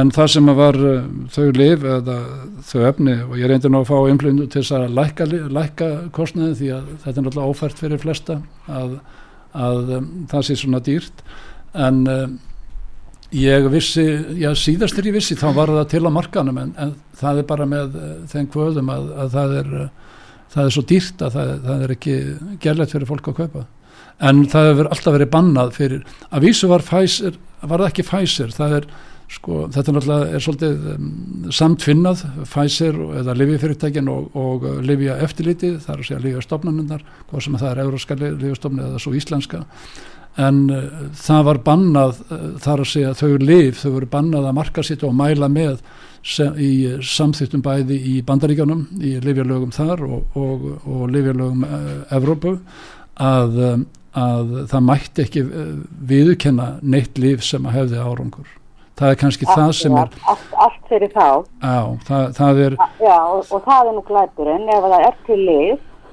En það sem var uh, þau lif eða þau efni og ég reyndi nú að fá einblundu til þess að lækka, lækka kostnaði því að þetta er náttúrulega ófært fyrir flesta að, að um, það sé svona dýrt. En um, ég vissi, já síðastur ég vissi þá var það til á markanum en, en það er bara með uh, þeim kvöðum að, að það er uh, það er svo dýrt að það, það er ekki gerlegt fyrir fólk að kaupa en það hefur alltaf verið bannað fyrir að vísu var Pfizer, var það ekki Pfizer? Það er sko, þetta er náttúrulega er svolítið um, samtfinnað Pfizer eða Livjafyrirtækin og, og uh, Livja eftirlitið, það er að segja Livja stofnanundar, hvað sem það er Euróska Livja stofnun eða svo íslenska. En uh, það var bannað uh, þar að segja þau lif, þau voru bannað að marka sitt og mæla með sem, í uh, samþýttum bæði í bandaríkjanum í lifjalögum þar og, og, og lifjalögum uh, Evrópu að, um, að það mætti ekki uh, viðurkenna neitt líf sem að hefði árangur það er kannski það sem er allt, allt fyrir þá. á, það, það er Já, og, og það er nú glæpurinn, ef það er til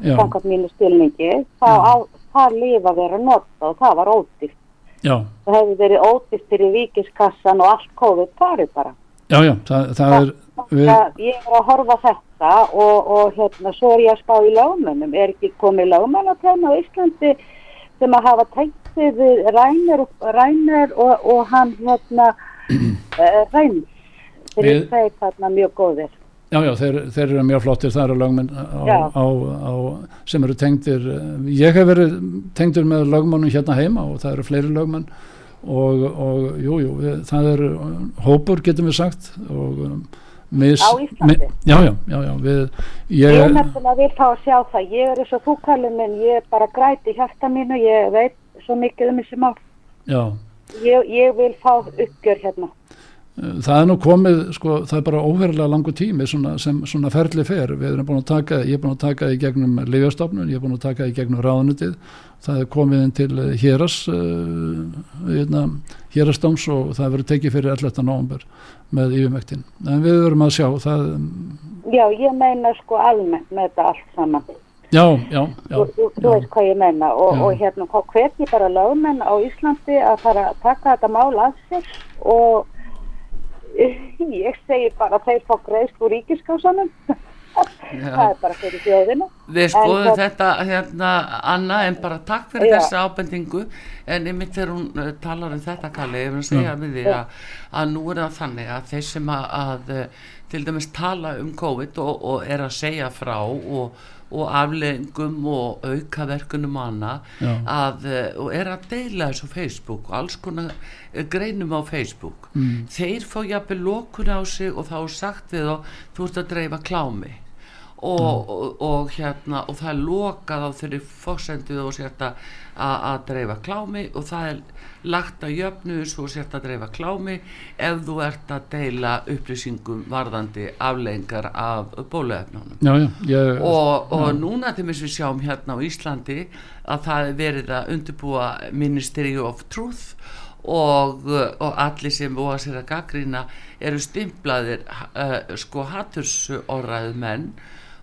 já, samkvæmt mínu stilningi, þá á það lif að vera nota og það var ódýrt. já, Það hefði verið ódýrt fyrir víkiskassan og allt COVID farið bara. já, já það, það er við, ég er að horfa þetta og, og hérna, svo er ég að spá í lögmönnum. Er ekki komið lögmenn að tegna á Íslandi sem að hafa tengt sig við Rænir, og- Rænir og, og hann hérna uh, Ræns. Þeir eru þeir þarna mjög góðir. já, já, þeir, þeir eru mjög flottir lögmenn á, á, sem eru tengdir ég hef verið tengdur með lögmannum hérna heima og það eru fleiri lögmenn og, og jú, jú, það eru hópur getum við sagt og um, mis, Á Íslandi? já, já, já, já við, Ég ég, er nefnilega vil fá að sjá það. Ég er eins og þú kallið minn, ég er bara græti í hjarta mínu, ég veit svo mikið um þessi mál. Ég, ég vil fá uppgjör hérna. Það er nú komið, sko, það er bara óverulega langu tími svona, sem svona ferli fer við erum búin að taka, ég er búin að taka í gegnum lifjastofnun, ég er búin að taka í gegnum ráðunitið, það er komið inn til eh, héras uh, hérastóms og það verður tekið fyrir 11. november með yfirmektin, en við verum að sjá það, Já, ég meina sko almennt með þetta allt saman. Já, já, já. Þú, þú, þú veist hvað ég menna og, Já. og hérna hvet ég bara lögmenn á Íslandi að fara að taka þetta mál að sér og ég segi bara þeir fá greiðst úr ríkiskásanum það er bara fyrir þjóðina. Við skoðum En þetta hérna Anna en bara takk fyrir Já. þessa ábendingu. En einmitt þegar hún uh, talar um þetta kalli ég vil segja við því að, að nú er það þannig að þeir sem að, að uh, til dæmis tala um COVID og, og er að segja frá og, og afleggingum og aukaverkunum og annað uh, og er að deila þessu Facebook og alls konar uh, greinum á Facebook. Þeir fá jafnvel lokun á sig og þá er sagt við þá þú ert að dreifa klámi. Og, og, og hérna og það er lokað á þeirri fórsendu og sért að, dreifa klámi og það er lagt að jöfnu svo sért að dreifa klámi ef þú ert að deila upplýsingum varðandi aflengar af bóluefnunum. Og, og núna til þess við sjáum hérna á Íslandi að það er verið að undirbúa Ministry of Truth og, og allir sem búa sér að gaggrina eru stimplaðir uh, sko hattursorraðu menn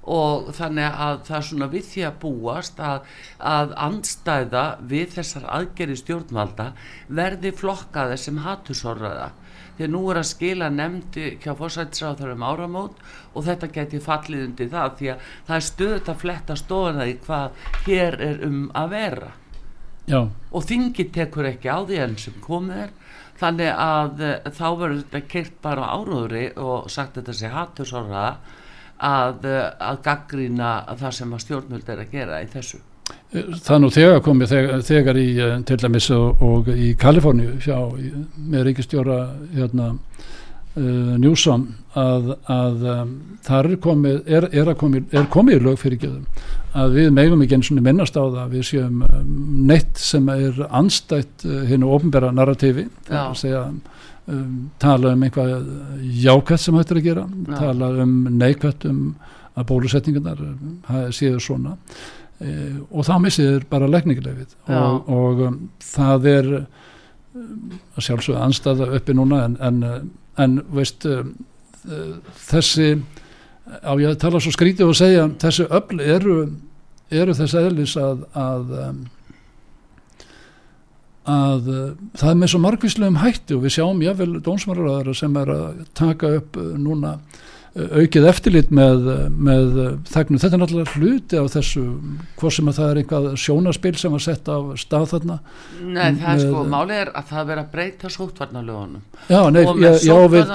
og þannig að það er svona við því að búast að, að andstæða við þessar aðgerri stjórnvalda verði flokkaði sem hattursorraða því að nú er að skila nefndi hjá fórsættisráður um áramót og þetta geti fallið undir það því að það er stöðut að fletta stofuna í hvað hér er um að vera. Já, og þingi tekur ekki á því enn sem komið er. Þannig að uh, þá verður þetta keirt bara á áróðri og sagt þetta sé hattusorra að, uh, að gaggrýna það sem að stjórnvöld er að gera í þessu. Það nú þegar komið þegar, þegar í eh, til dæmis og, og í Kaliforníu hjá, með ríkistjóra hérna uh, Newsom að, að um, þar er komið er, er, að komið, er komið í lög fyrir geðum að við megum ekki eins og minnast á það að við séum um, neitt sem er anstætt uh, hinnu ofnbæra narrativi það er að segja um, tala um einhvað jákvætt sem hættir að gera Já. tala um neikvætt um að bólusetningarnar um, séu svona e, og þá missið þér bara lækningilegið Já. og, og um, það er um, að sjálfsögðu anstæða uppi núna en, en, en veist um, uh, þessi á ég að tala svo skrítið og segja þessi öll eru, eru þess eðlis að að, um, að uh, það er með svo margvíslegum hætti og við sjáum jáfnvel dómsmálaráðara sem er að taka upp uh, núna aukið eftirlit með, með þegnum. Þetta er náttúrulega hluti af þessu, hvort sem að það er einhvað sjónaspil sem var sett af stað þarna. Nei, það er sko, málið er að það vera að breyta sóttvarnalögunum Já, nei, og já, við,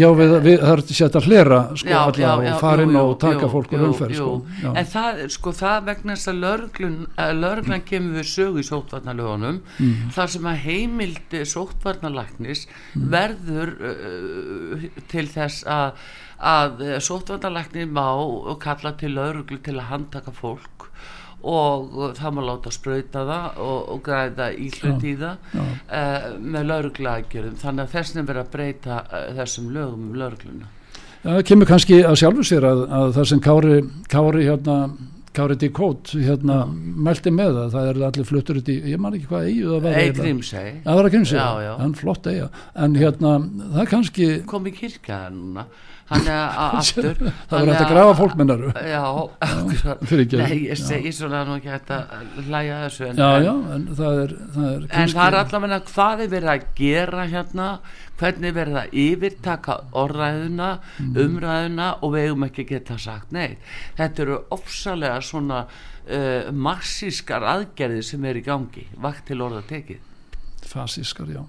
já við, við, það er sett að hlera sko Já, alla já, og fara inn og taka jú, fólk jú, umferð sko. Já. en það, sko, það vegna þess að lörglun, lörglan kemur við sögu í sóttvarnalögunum Mm. þar sem að heimildi sóttvarnalæknis verður uh, til þess að að sóttvarnalæknir má kalla til lörglu til að handtaka fólk og uh, það má láta sprauta það og, og græða íhlut í það Já. uh, með lörglagjörðum þannig að er verið að breyta uh, þessum lögum um lörgluna Já, það kemur kannski að sjálfu sér að, að það sem Kári, Kári hérna Kári D. Kót hérna mælti með það, það er allir fluttur út í, ég man ekki hvað eigu það var að já. hann flott eiga en hérna, það kannski kom í kirkja núna hann er aftur það var hægt að grafa fólk mennaru já, fyrirgefðu. nei, ég Já. segi svona nú ekki hægt að hlæja þessu en, já, já, en það er, það er en það er allavega hvað er verið að gera hérna hvernig er verið að yfirtaka orðræðuna, Mm. umræðuna og við eigum ekki geta sagt nei þetta eru ofsalega svona uh, massískar aðgerðir sem er í gangi, vakt til orða tekið fasískar, já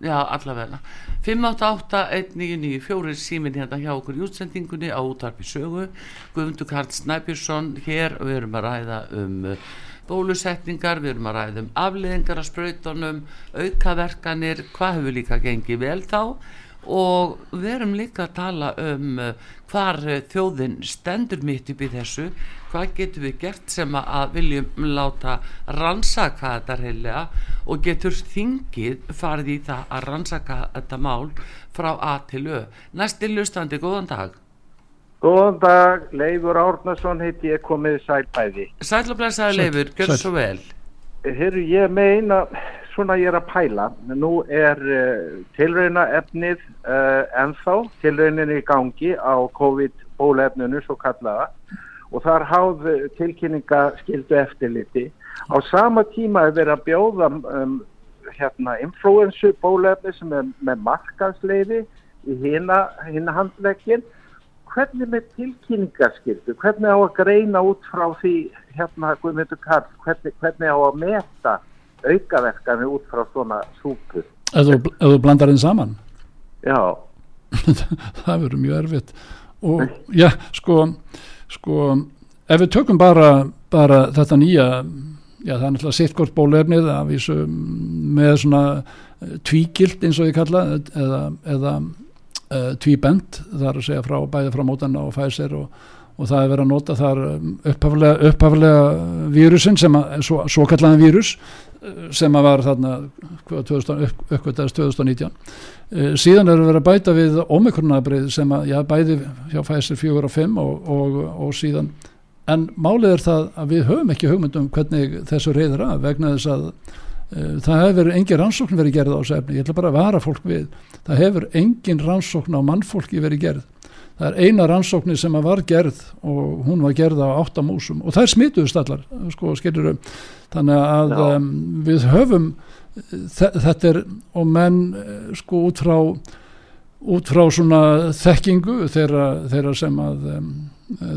Já, allavega. 588-1994 símin hérna hjá okkur í útsendingunni á útarpi sögu. Guðmundur Karl Snæbjörnsson hér við erum að ræða um uh, bólusetningar, við erum að ræða um afleðingar af sprautunum, aukaverkanir hvað hefur líka gengið vel þá? Og við erum líka að tala um uh, hvar uh, þjóðin stendur mitt upp í þessu hvað getum við gert sem að- viljum láta rannsaka þetta reyðlega og getur þingið farið í það að rannsaka þetta mál frá A til Ö? Næsti lustandi, góðan dag. Góðan dag, Leifur Árnason heiti ég komið sælbæði. Sæll, leifur, gjör sæll. svo vel. Herru, ég meina, svona ég er að pæla, nú er uh, tilrauna efnið uh, ennþá, tilraunin er í gangi á COVID-bólefninu svo kallaða og það er háð tilkynninga skildu eftirliti. Á sama tíma er verið að bjóða um, hérna influensu bólefni sem er með markaðsleiði í hina handlegin. Hvernig með tilkynningaskildu, hvernig á að greina út frá því hérna Karl, hvernig, hvernig á að meta aukaverkani út frá svona súpu? Ef þú, blandar þeim saman? Já. það verður mjög erfitt og já, sko, sko ef við tökum bara, bara þetta nýja já, það er náttúrulega sitt hvort bólefnið að vísu með svona eh, tvíkild eins og ég kalla eða, eða uh, tvíbend þar að segja frá bæði frá mótanna og Pfizer og, og það er verið að nota þar upphaflega, upphaflega vírusin sem að, svo, svo kallaðan vírus sem að var þarna uppkvöldaðist 2019 uh, síðan er verið að bæta við omikronabrið sem að, já, bæði hjá Pfizer 4 og 5 og, og, og síðan. En málið er það að við höfum ekki hugmyndum hvernig þessu reyður að vegna þess að uh, það hefur engin rannsókn verið gerð á þessu efni, ég ætla bara að vara fólk við. Það hefur engin rannsókn á mannfólki verið gerð það er eina rannsóknir sem var gerð og hún var gerð á áttamúsum og það er smituðust allar sko, skilur, þannig að um, við höfum þetta er og menn sko út frá út frá svona þekkingu þeirra, þeirra sem að um,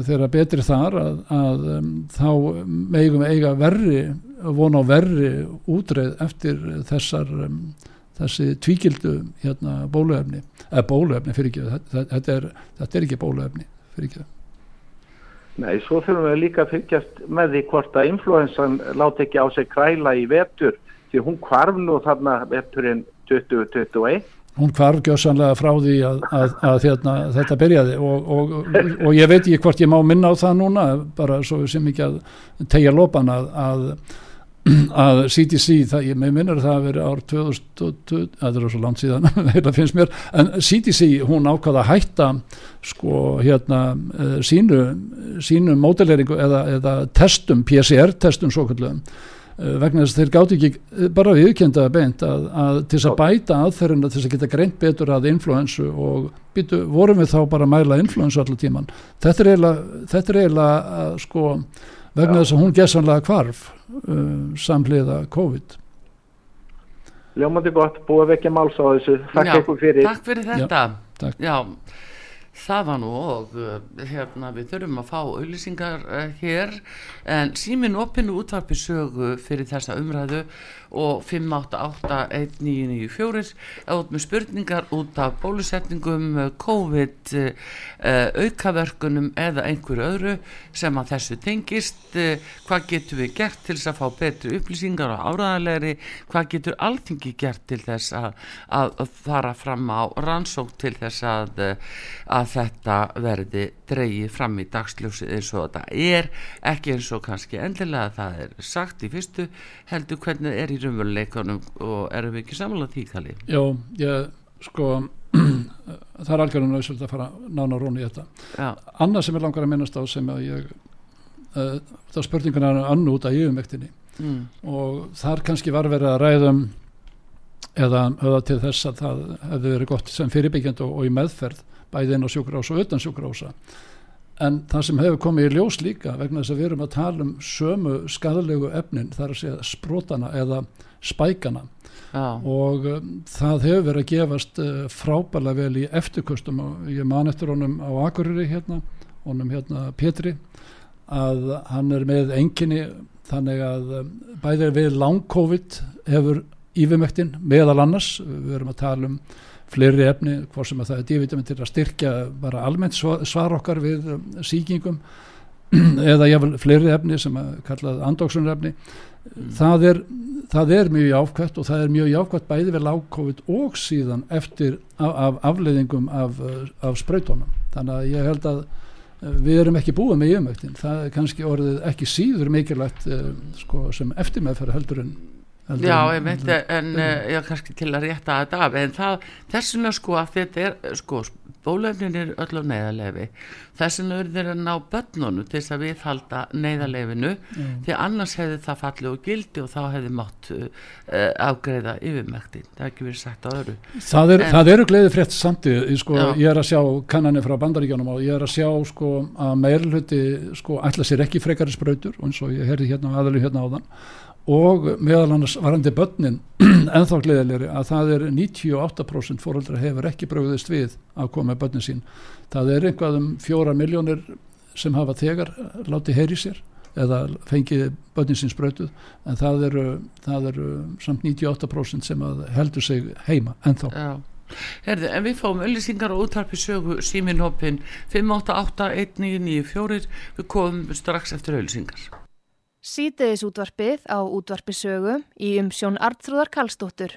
þeirra betri þar að, að um, þá megum við eiga verri vona á verri útreið eftir þessar þessi tvíkildu hérna bóluefni eða bóluefni fyrir ekki þetta, er, þetta er ekki bóluefni fyrir ekki Nei, svo þurfum við líka að fylgjast með því hvort að influensan láti ekki á sig kræla í vetur því hún kvarf nú þarna veturinn 2021 hún kvarf gjössanlega frá því að, að, að, hérna, þetta byrjaði og, og, og, og ég veit ekki hvort ég má minna á það núna bara svo sem ekki að tegja lopan að að CDC, það, ég minnur það að veri ár 2020, það er svo langt síðan heila finnst mér, en CDC hún ákvaða að hætta sko hérna uh, sínu sínu mótileringu eða, eða testum, PCR testum svo kallum uh, vegna þess að þeir gátt ekki bara viðkjönda beint að, að til þess að bæta aðferðina til þess að geta greint betur að influensu og býtu, vorum við þá bara að mæla influensu allar tíman þetta er eiginlega, sko vegna þess að hún gessanlega kvarf uh, samhliða COVID. Ljómandi gott, búið að vekja máls á þessu. Takk Já, fyrir. Takk fyrir þetta. Já, takk. Já, það var nú og uh, hérna við þurfum að fá auðlýsingar uh, hér. En símin opinu útvarpi sögu fyrir þessa umræðu og 5881994 át með spurningar út af bólusetningum, uh, COVID uh, aukaverkunum eða einhverju öðru sem að þessu tengist hvað getur við gert til þess að fá betri upplýsingar og áraðalegri hvað getur alþingi gert til þess að, að fara fram á rannsók til þess að, að þetta verði dreyið fram í dagsljósi eins og þetta er ekki eins og kannski endilega það er sagt í fyrstu heldur hvernig er í raunveruleikunum og erum við ekki samanlega því Kalli? Já, ég sko það er algjörðan nöðsvöld að fara nána róni í þetta Já. annað sem er langar að minnast á sem að ég uh, það spurningan er annu út af yfirmektinni mm. og þar kannski var verið að ræðum eða höfða til þess að það hefði verið gott sem fyrirbyggjand og, og í meðferð bæði inn á sjúkrása og utan sjúkrása en það sem hefur komið í ljós líka vegna þess að við erum að tala um sömu skadalegu efnin þar að segja sprótana eða spækana. Já. og um, það hefur verið að gefast uh, frábæla vel í eftirkustum og ég man eftir honum á Akureyri hérna, honum hérna Pétri að hann er með enginni þannig að um, bæðir við lang COVID hefur yfirmöktin meðal annars, við erum að tala um fleiri efni, hvort sem að það er D-vitamin til að styrkja bara almennt svar, okkar við um, síkingum eða jáfnvel fleiri efni sem að kallað andóksunarefni Mm. það, er, það er mjög jákvæmt og það er mjög jákvæmt bæði við lágkóvit og síðan eftir af, af afleiðingum af, af spröytónum þannig að ég held að uh, við erum ekki búið með yfirmöktin það er kannski orðið ekki síður mikilvægt uh, sko, sem eftirmeðferð heldur en Já, ég heldur- en uh, já, kannski til að rétta þetta af, en það, þessuna sko að þetta er, sko, bólefnin er öll á neyðarlefi, þessuna eru þeir að ná börnunum til þess að viðhalda neyðarlefinu, því annars hefði það fallið og gildi og þá hefði mátt uh, afgreiða yfirmæktin, það er ekki verið sagt á öru. Það, er, En- það eru gleði frétt samtíð, sko, Já. ég er að sjá kannanir frá bandaríkjónum og ég er að sjá sko, að meirluti sko, ætla sér ekki frekari sprautur eins og ég herði hérna aðalug hérna áðan og meðal annars varandi börnin ennþá gleðilegri að það er 98% fóreldra hefur ekki bröðist við að koma með börnin sín það er einhvað um fjóra miljónir sem hafa þegar látið heyri sér eða fengið börnin sín sprautuð en það eru, það eru samt 98% sem heldur sig heima ennþá Já. Herði, en við fáum öllisingar og útvarpi sögu síminhoppin 5881994 við komum strax eftir öllisingar. Sýteðis útvarpið á útvarpi sögu í umsjón Artrúðar Karlsdóttur.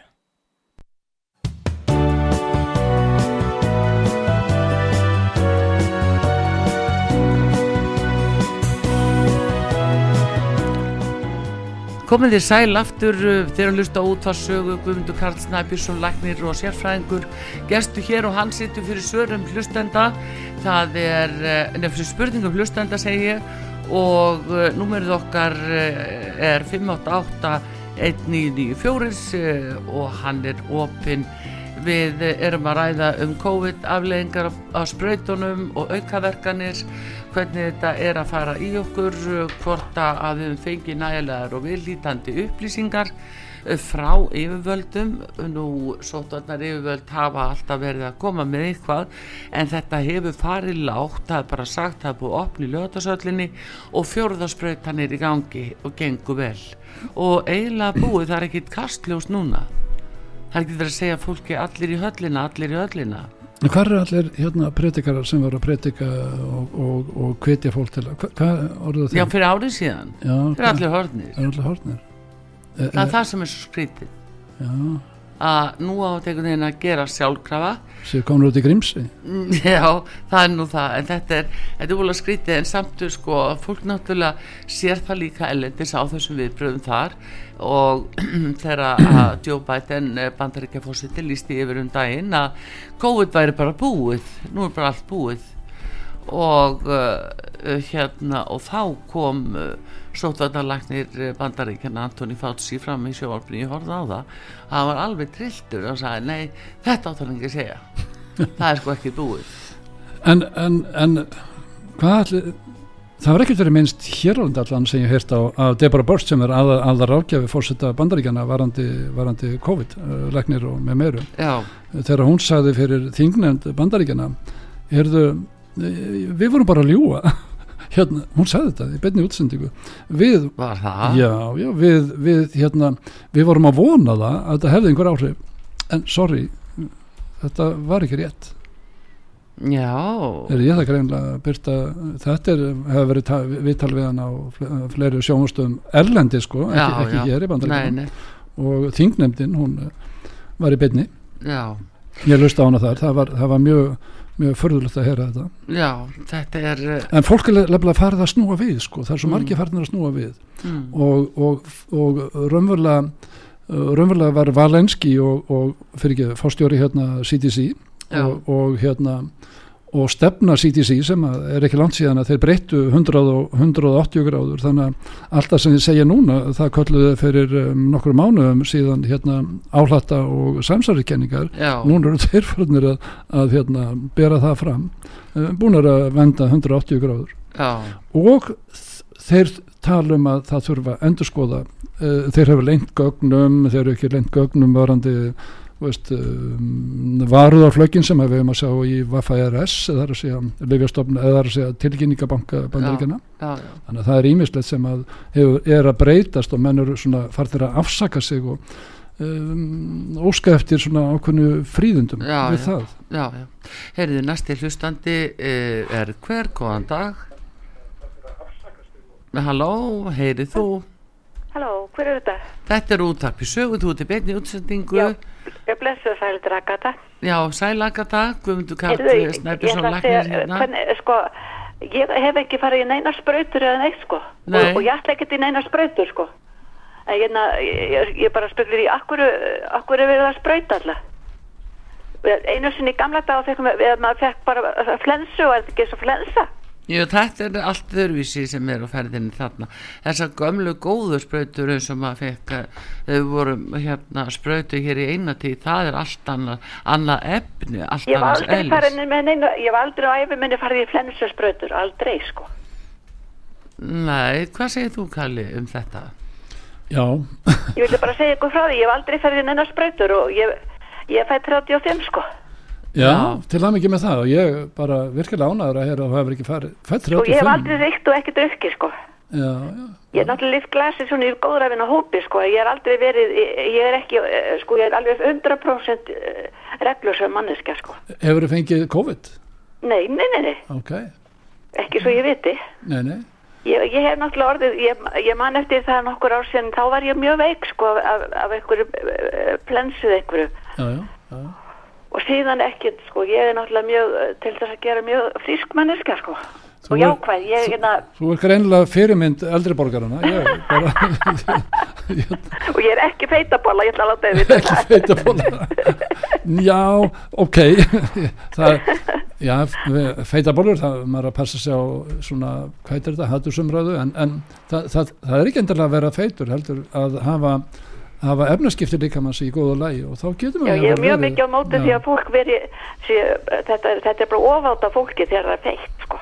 Komið þér sæl aftur uh, þegar að lusta út var sögu Guðmundur Karl Snæbjörnsson, Læknir og sérfræðingur. Gestu hér og hann sittur fyrir svörum hlustenda. Það er, uh, nefnir spurningum hlustenda segi ég og uh, númerið okkar uh, er 588 1994 uh, og hann er opinn. Við erum að ræða um COVID afleggingar á sprautunum og aukaverkanir, hvernig þetta er að fara í okkur, hvort að við fengi nægilegar og viðlítandi upplýsingar frá yfirvöldum. Nú, sótvarnar yfirvöld hafa alltaf verið að koma með eitthvað en þetta hefur farið lágt, það er bara sagt, það er búið opni lögatasöllinni og fjórðarsprautan er í gangi og gengur vel. Og eiginlega búið, það er ekkit kastljós núna. Það er ekki verið að segja fólki allir í höllina, allir í höllina. Hvað eru allir hérna predikarar sem voru að predika og, og, og hvetja fólk til að, hva- hvað orðið Já, það? fyrir árið síðan. Já, Fyrir hvað- allir hornir. er allir hornir e, Það er það sem er svo skrítið. Já, Að nú á þetta einhvern veginn að gera sjálfkrafa. séu komin út í grímsi Mm, Já, það er nú það. En þetta er, þetta er búin að skrítið en samt sko, fólk náttúrulega sér það líka ellendis á þessum viðbröðum þar og þegar að Joe Biden bandaríkja fórseti lísti yfir um daginn að COVID væri bara búið. Nú er bara allt búið. og uh, hérna og þá kom uh, sótvarnarlagnir bandaríkjana Antoni Fauci fram í sjóvarpinu ég horfði á það, hann var alveg trilltur og sagði nei, þetta áttur hann ekki að segja. Það er sko ekki búið. En, en, en hvað allir það var ekkert verið minnst hér á landi allan sem ég heyrst á af Deborah Burst sem er aða, aða rákjafi fórseta bandaríkjana varandi, varandi COVID, uh, læknir og með meiru. Já, þegar hún sagði fyrir þingnefnd bandaríkjana heyrðu, eh, við vorum bara að ljúa hérna, hún sagði þetta í beinni útsendingu. Við, já, já, við, við hérna, við vorum að vona það að þetta hefði einhver áhrif. En sorry, þetta var ekki rétt. Já, er ég það greinlega byrta þetta er, hefur verið ta- viðtal við hann á fle- fleiri sjónvastöðum erlendi sko, ekki, ekki já. hér í nei, og þingnefndin, hún eh, var í beinni. Já, ég lusta á hana þar, það var, það var mjög mjög förðulegt að heyra þetta já, þetta er uh, en fólk er lefnilega farið að snúa við sko. það er svo Mm. margir farin að snúa við mm, og, og, og raunverulega uh, raunverulega var Valenski og, og fyrir ekki, fórstjóri hérna CDC og hérna og stefna CDC sem er ekki langt síðan að þeir breyttu 100 og 180 gráður. Þannig að alltaf sem þið segja núna það kölluðu fyrir um, nokkur mánuðum síðan hérna áhlatta og samsærikenningar já, núna eru þeir farnir að, að hérna, bera það fram uh, búin að venda 180 gráður. Já, og þeir tala um að það þurfa að endurskoða uh, þeir hefur lengt gögnum þeir eru ekki lengt gögnum varandi um, varuðarflögin sem við hefum að sjá í Vaffa-RS eða það er að segja, eða segja tilkynningabanka bandaríkjana þannig að það er ímislegt sem að hefur, er að breytast og menn eru svona farnir að afsaka sig og um, óska eftir svona ákveðnu fríðundum Já, við já. það. Já. Heyrðu, næsti hlustandi uh, er hver, góðan dag? Halló, heyrið þú Halló, hver er þetta? Þetta er útarp í sögu, þú ert í beinni útsendingu Já. Já, Ég blessu að sæli drakata. sælagata, Guðmundur Karl Snæbjörnsson Læknir hérna sko, ég hef ekki farið í neina sprautur eða neitt, sko. Nei. Og, og ég ætla ekki í neina sprautur, sko. En hérna, ég, ég, bara spekulir í akkur, akkur er verið að sprauta alltaf. Einu sinni í gamla dag fekk maður, maður fekk bara flensu og er þetta ekki svo flensa? Jú, þetta er allt öðruvísi sem er á ferðinni þarna. Þessar gömlu góðu sprautur eins og maður fekk að þau voru hérna sprautu hér í eina tíð, það er allt annað, annað efni, allt var með neina, ég var aldrei á æfi minni farið í flensu sprautur, aldrei sko. Nei, hvað segir þú Kalli um þetta? Já, Ég vildi bara segja ykkur frá því, ég hef aldrei farið í neina sprautur og ég, ég fæ 35 sko. Já, Já. til það mikið með það og ég bara virkilega ánæður að að þú hefur ekki farið fætt Og ég hef 35 aldrei reykt og ekki drukkið sko. Já, já, Ég er náttúrulega lift glasi svona í góðrafinn á hópi sko, ég er aldrei verið, ég, er ekki, eh, sko, ég er alveg 100% reglusum manneskja sko. hefur þið fengið COVID? Nei, nei, nei, nei, Ok, ekki svo ég viti. nei, nei Ég, ég hef náttúrulega orðið, ég, ég man eftir það nokkur ár síðan, þá var ég mjög veik sko af, af einhverju uh, plensuð einhverju já, já, já. Og síðan ekkert sko, ég er náttúrulega mjög eh, til þess að gera mjög frísk manneska sko. Þú og er- jákvæð, ég hérna, Þú er greinilega fyrirmynd eldri borgarana ég bara og ég er ekki feitabóla, ég ætla að láta þið vita það. Já, ok. Það, Já, feita bólur það maður er að passa sig á svona hvað er þetta, hattusumræðu en, en það, það, það er ekki endilega að vera feitur heldur að hafa hafa efnaskipti líka manns í góða lægi og þá getur Já, maður ég er mjög verið- mikið á móti Já. því að fólk veri, sé, þetta, þetta er bara ofátt af fólki þegar það er feitt sko.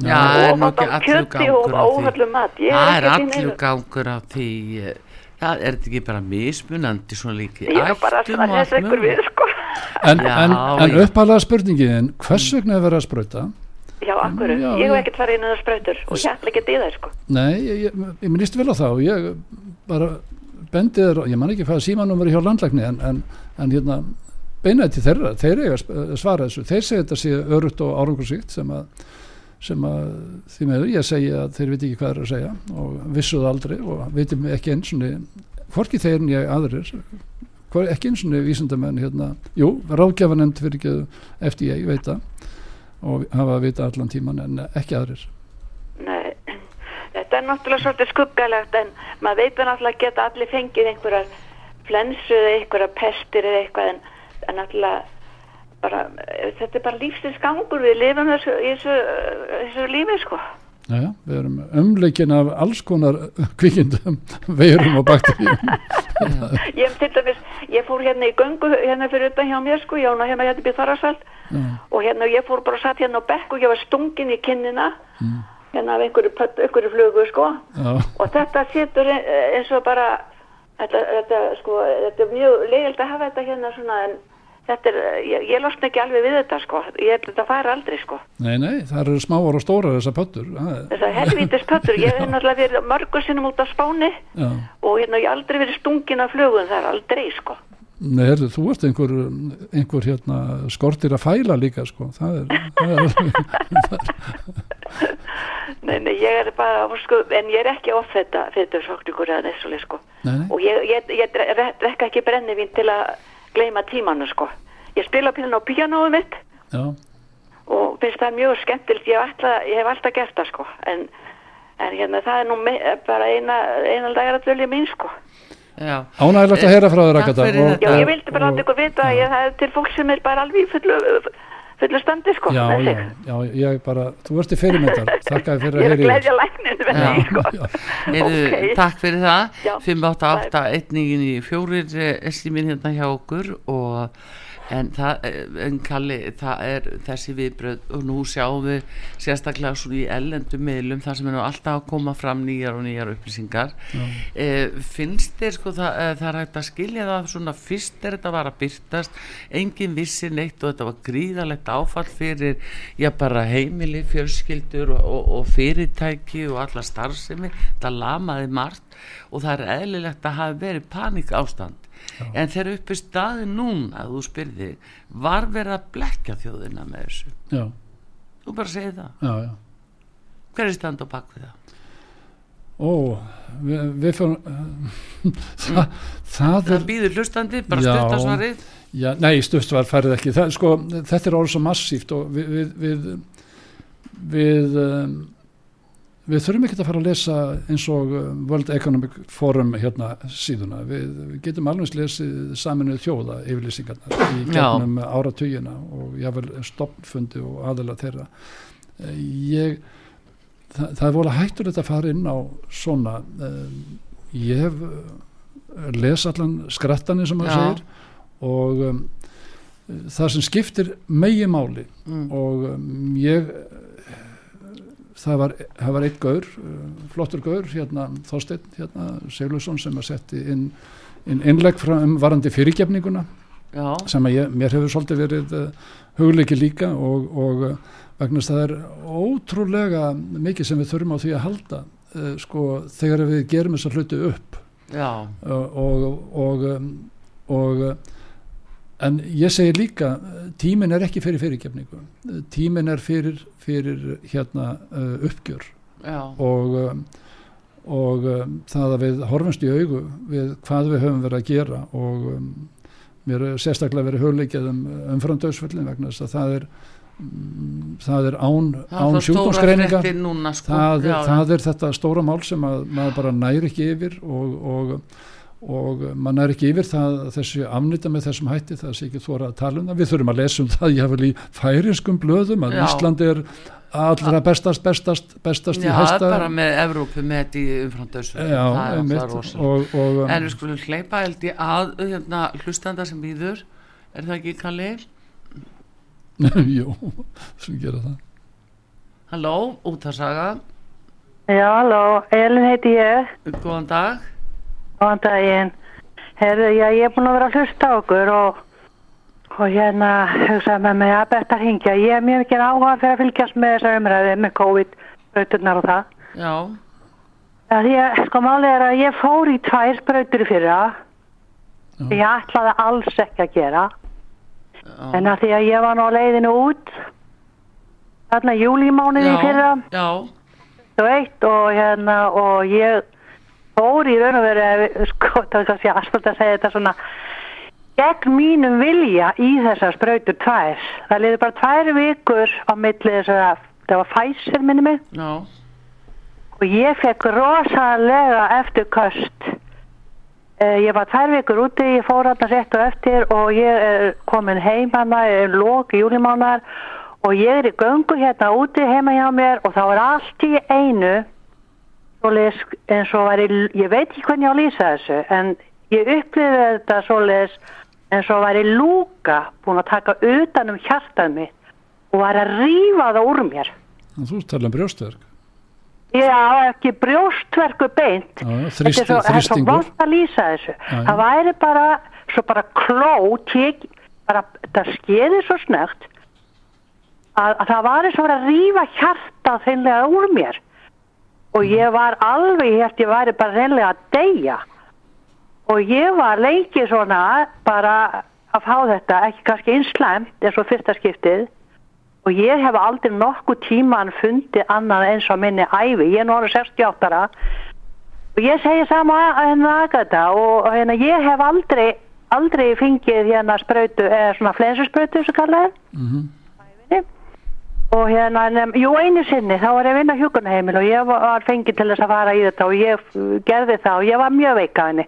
Já, það er af allur gangur á því. Það er allur gangur á því. Það er þetta ekki bara mismunandi svona líki Ég er bara allt þess ekkur við sko. En, Já, en, en já. uppalega spurningin hvers vegna er verið að sprauta Já, akkur, Já, ég hef já. ekkert farið inn í það sprautur og ég ætla ekki að dýða þér sko. Nei, ég, ég, ég minnist vel á það og ég bara bendið þér, ég man ekki hvað símanúmeri hjá landlækni en, en, en hérna beinaði til þeirra, þeir eiga svara þessu. Þeir segja þetta sé örutt og árangursíkt sem að, sem að því meður ég segi að þeir viti ekki hvað er að segja og vissuð aldrei og vitum ekki eins og hvorki þeir en ég aðrir ekki eins og vísindamenn hérna, jú, ráðgjafanemnd fyrir ekki eftir ég veit það og hafa að vita allan tíman en ekki aðrir þetta er náttúrulega svolítið skuggalegt en maður veitur náttúrulega að geta allir fengið einhverjar flensu eða einhverjar pestir eða eitthvað en, en náttúrulega bara, þetta er bara lífsins gangur við lifum þessu, þessu, þessu lífi sko. Jæja, við erum umleikin af alls konar kvikindum, veirum og bakteríum. Ég, ég fór hérna í göngu hérna fyrir utan hjá mér sko, ég ána hérna hérna býð Þorrarsveld og hérna ég fór bara satt hérna á bekk og ég var stungin í kinnina hérna af einhverju, einhverju flugu sko. Já, og þetta setur e- eins og bara þetta, þetta sko þetta er mjög leiðilt að hafa þetta hérna svona en þetta er, ég, ég losna ekki alveg við þetta sko, ég held að þetta fara aldrei sko. Nei, nei, það eru smáar og stórar þessar pöttur. Það er- þessar helvítis pöttur, ég hef náttúrulega verið mörgur sinnum út á Spáni Já, og hérna ég aldrei verið stungin af flugum þar, aldrei sko nei, herðu, þú ert einhver, einhver hérna skortir að fæla líka, sko. Það er, það er Nei, nei, ég er bara, sko, en ég er ekki off þetta, þetta sókningur eða nessuleg, sko. Og ég, ég, ég dre- re- drekka ekki brennivín til að gleyma tímanu, sko. Ég spila pílan á píanóið mitt já, og finnst það mjög skemmtilegt, ég hef alltaf, ég hef alltaf gert það, sko. En, en hérna, það er nú me, bara eina, eina dagar að dölja mín, sko. Já. ánægilegt að heyra frá þér, Takk Agatha. fyrir. Já, ég vildi bara láta ykkur vita að ég er til fólk sem er bara alveg fullu, fullu standi, sko. Já, já, já, ég bara, þú ert í fyrirmyndar, þakka þér fyrir Ég að er að heyra í glæðja lækninu með því, sko. Heyrðu, Ok. Takk fyrir það Já. 588 einningin í fjórir esli mín hérna hjá okkur og en það, eh, en Kalli það er þessi viðbröð og nú sjáum við sérstaklega svona í ellendum miðlum þar sem er nú alltaf að koma fram nýjar og nýjar upplýsingar. E, finnst þér sko það, e, það er hægt að skilja það svona fyrst er þetta var að byrtast engin vissi neitt og þetta var gríðalegt áfall fyrir já bara heimili, fjölskyldur og, og, og fyrirtæki og alla starfsemi. Það lamaði margt og það er eðlilegt að hafa verið panik ástand en þegar uppi staði núna þú spyrði, var verið að blekja þjóðina með þessu? Já, þú bara segir það, já, já. hver er stand á bak við það? Ó, við, við fyrir, það, það það er, býður hlustandi, bara Já. stuttasvarið Já, nei, stuðstvar færið ekki. Það, sko, þetta er orðið svo massíft og við við, við, við um, við þurfum ekki að fara að lesa eins og uh, World Economic Forum hérna síðuna, við, við getum alveg lesið saminuð þjóða yfirlýsingarnar í gegnum áratugina og jável stoppfundi og aðela þeirra. Uh, ég það, það er volið hættur að fara inn á svona um, ég hef les allan skrattanir sem maður segir og um, það sem skiptir megi máli mm. og um, ég það var, það var eitt gaur flottur gaur, hérna Þorstein hérna, Seglusson sem að setti inn, inn innlegg frá um varandi fyrirgefninguna Já. sem að ég, mér hefur svolítið verið uh, hugleiki líka og, og uh, vegna þess að það er ótrúlega mikið sem við þurfum á því að halda uh, sko þegar við gerum þessa hluti upp og og, um, og En ég segir líka, tímin er ekki fyrir fyrirgefningu, tímin er fyrir, fyrir hérna uh, uppgjör Já. og, um, og um, það að við horfumst í augu við hvað við höfum verið að gera og um, mér er sérstaklega verið höfleikjað um umframdöðsföllin vegna þess að það er, um, það er án, án sjúkdómsgreininga, sko. það, það er þetta stóra mál sem að maður bara næri ekki yfir og, og og mann er ekki yfir það þessi afnita með þessum hætti það sé ekki þóra að tala um það. Við þurfum að lesa um það ég hafði í færinskum blöðum að Já. Ísland er allra bestast bestast, bestast Já, í hæsta Já, bara með Evrópu með í umframdöðsum það er alltaf rosalega en við skulum hleypa held í að hérna, hlustanda sem býður er það ekki Kalli? Jú, sem gera það. Halló, útarsaga Já, halló, Elin heiti ég. Góðan dag Góðan daginn. Herðu, já, ég er búin að vera að hlusta okkur og, og hérna hugsaði með mig að besta hingja. Ég er mjög mikið áhuga fyrir að fylgjast með þessar umræði með COVID-sprauturnar og það. Já. Það ég, sko málið er að ég fór í tvær sprautur fyrir það. Ég ætlaði alls ekki að gera. Já. En að því að ég var nú á leiðinu út þarna júlímániði fyrir það. Já. Þú veit og hérna og ég fór í raun og veru sko, það er kannski aðspöld að segja þetta svona gegn mínum vilja í þessar spröytur tvær. Það liði bara tvær vikur á milli þess að það var fæsir minni mig. No. og ég fekk rosalega eftir köst eh, ég var tvær vikur úti ég fór alltaf rétt og eftir og ég er komin heimanna ég er lók í júlimánar og ég er í göngu hérna úti heima hjá mér og þá er allt í einu eins og var ég, ég veit ekki hvernig ég á að lýsa þessu en ég upplýði þetta svoleiðis eins og var ég lúka búin að taka utan um hjartað mitt og var að rýfa það úr mér. Þú tala um brjóstverk. Já, ekki brjóstverku beint. Já, þrýsti, Þetta er svo, svo vant að lýsa þessu. Já, já. það væri bara svo bara kló tek, bara, það skeiði svo snögt að, að það var eins og að rýfa hjartað þeimlega úr mér og ég var alveg, ég held ég væri bara reynlega að deyja. Og ég var leikið svona bara að fá þetta, ekki kannski einslæmt eins og fyrsta skiptið. Og ég hef aldrei nokkuð tíman fundið annað eins og minni æfi, ég er náttúrulega 68 ára. Og ég segi sama henni aðgata og hérna ég hef aldrei, aldrei fengið hérna spröytu, eða svona flensuspröytu sem kallaði mm -hmm og hérna, nefn, jú einu sinni þá var ég að vinna hjókunarheimil og ég var fengið til þess að fara í þetta og ég gerði það og ég var mjög veika henni.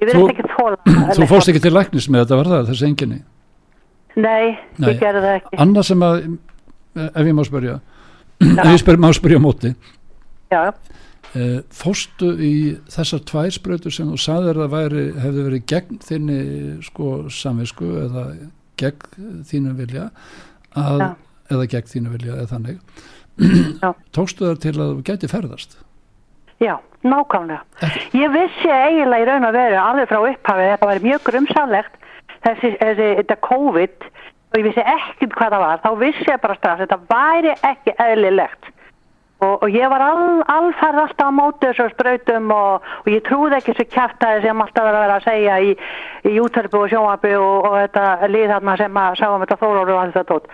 Ég vildi ekki þóla Þú fórst ekki til læknis með þetta, var það þessi enginni? Nei, Nei, ég gerði það ekki. Annað sem að, ef ég má spyrja ef ég spyr, má spyrja móti. Já. Eh, Fórstu í þessar tvær spröytur sem þú saðir að væri, hefði verið gegn þinni sko samvisku eða gegn þínu vilja að Já eða gegn þínu vilja eða þannig. Tókstu það til að geti ferðast? Já, nákvæmlega. Ekki. ég vissi eiginlega í raun og veru alveg frá upphafið, þetta var mjög grumsalegt þessi, þessi, þetta COVID og ég vissi ekkert hvað það var. Þá vissi ég bara strax, þetta væri ekki eðlilegt. Og, og ég var al, alfærð alltaf á mótu þessu spröytum og, og ég trúði ekki þessu kæftæði sem alltaf var að vera að segja í, í útverfi og sjónvabi og, og þetta lið þarna sem að sjáum þetta fóróru og allt þetta tótt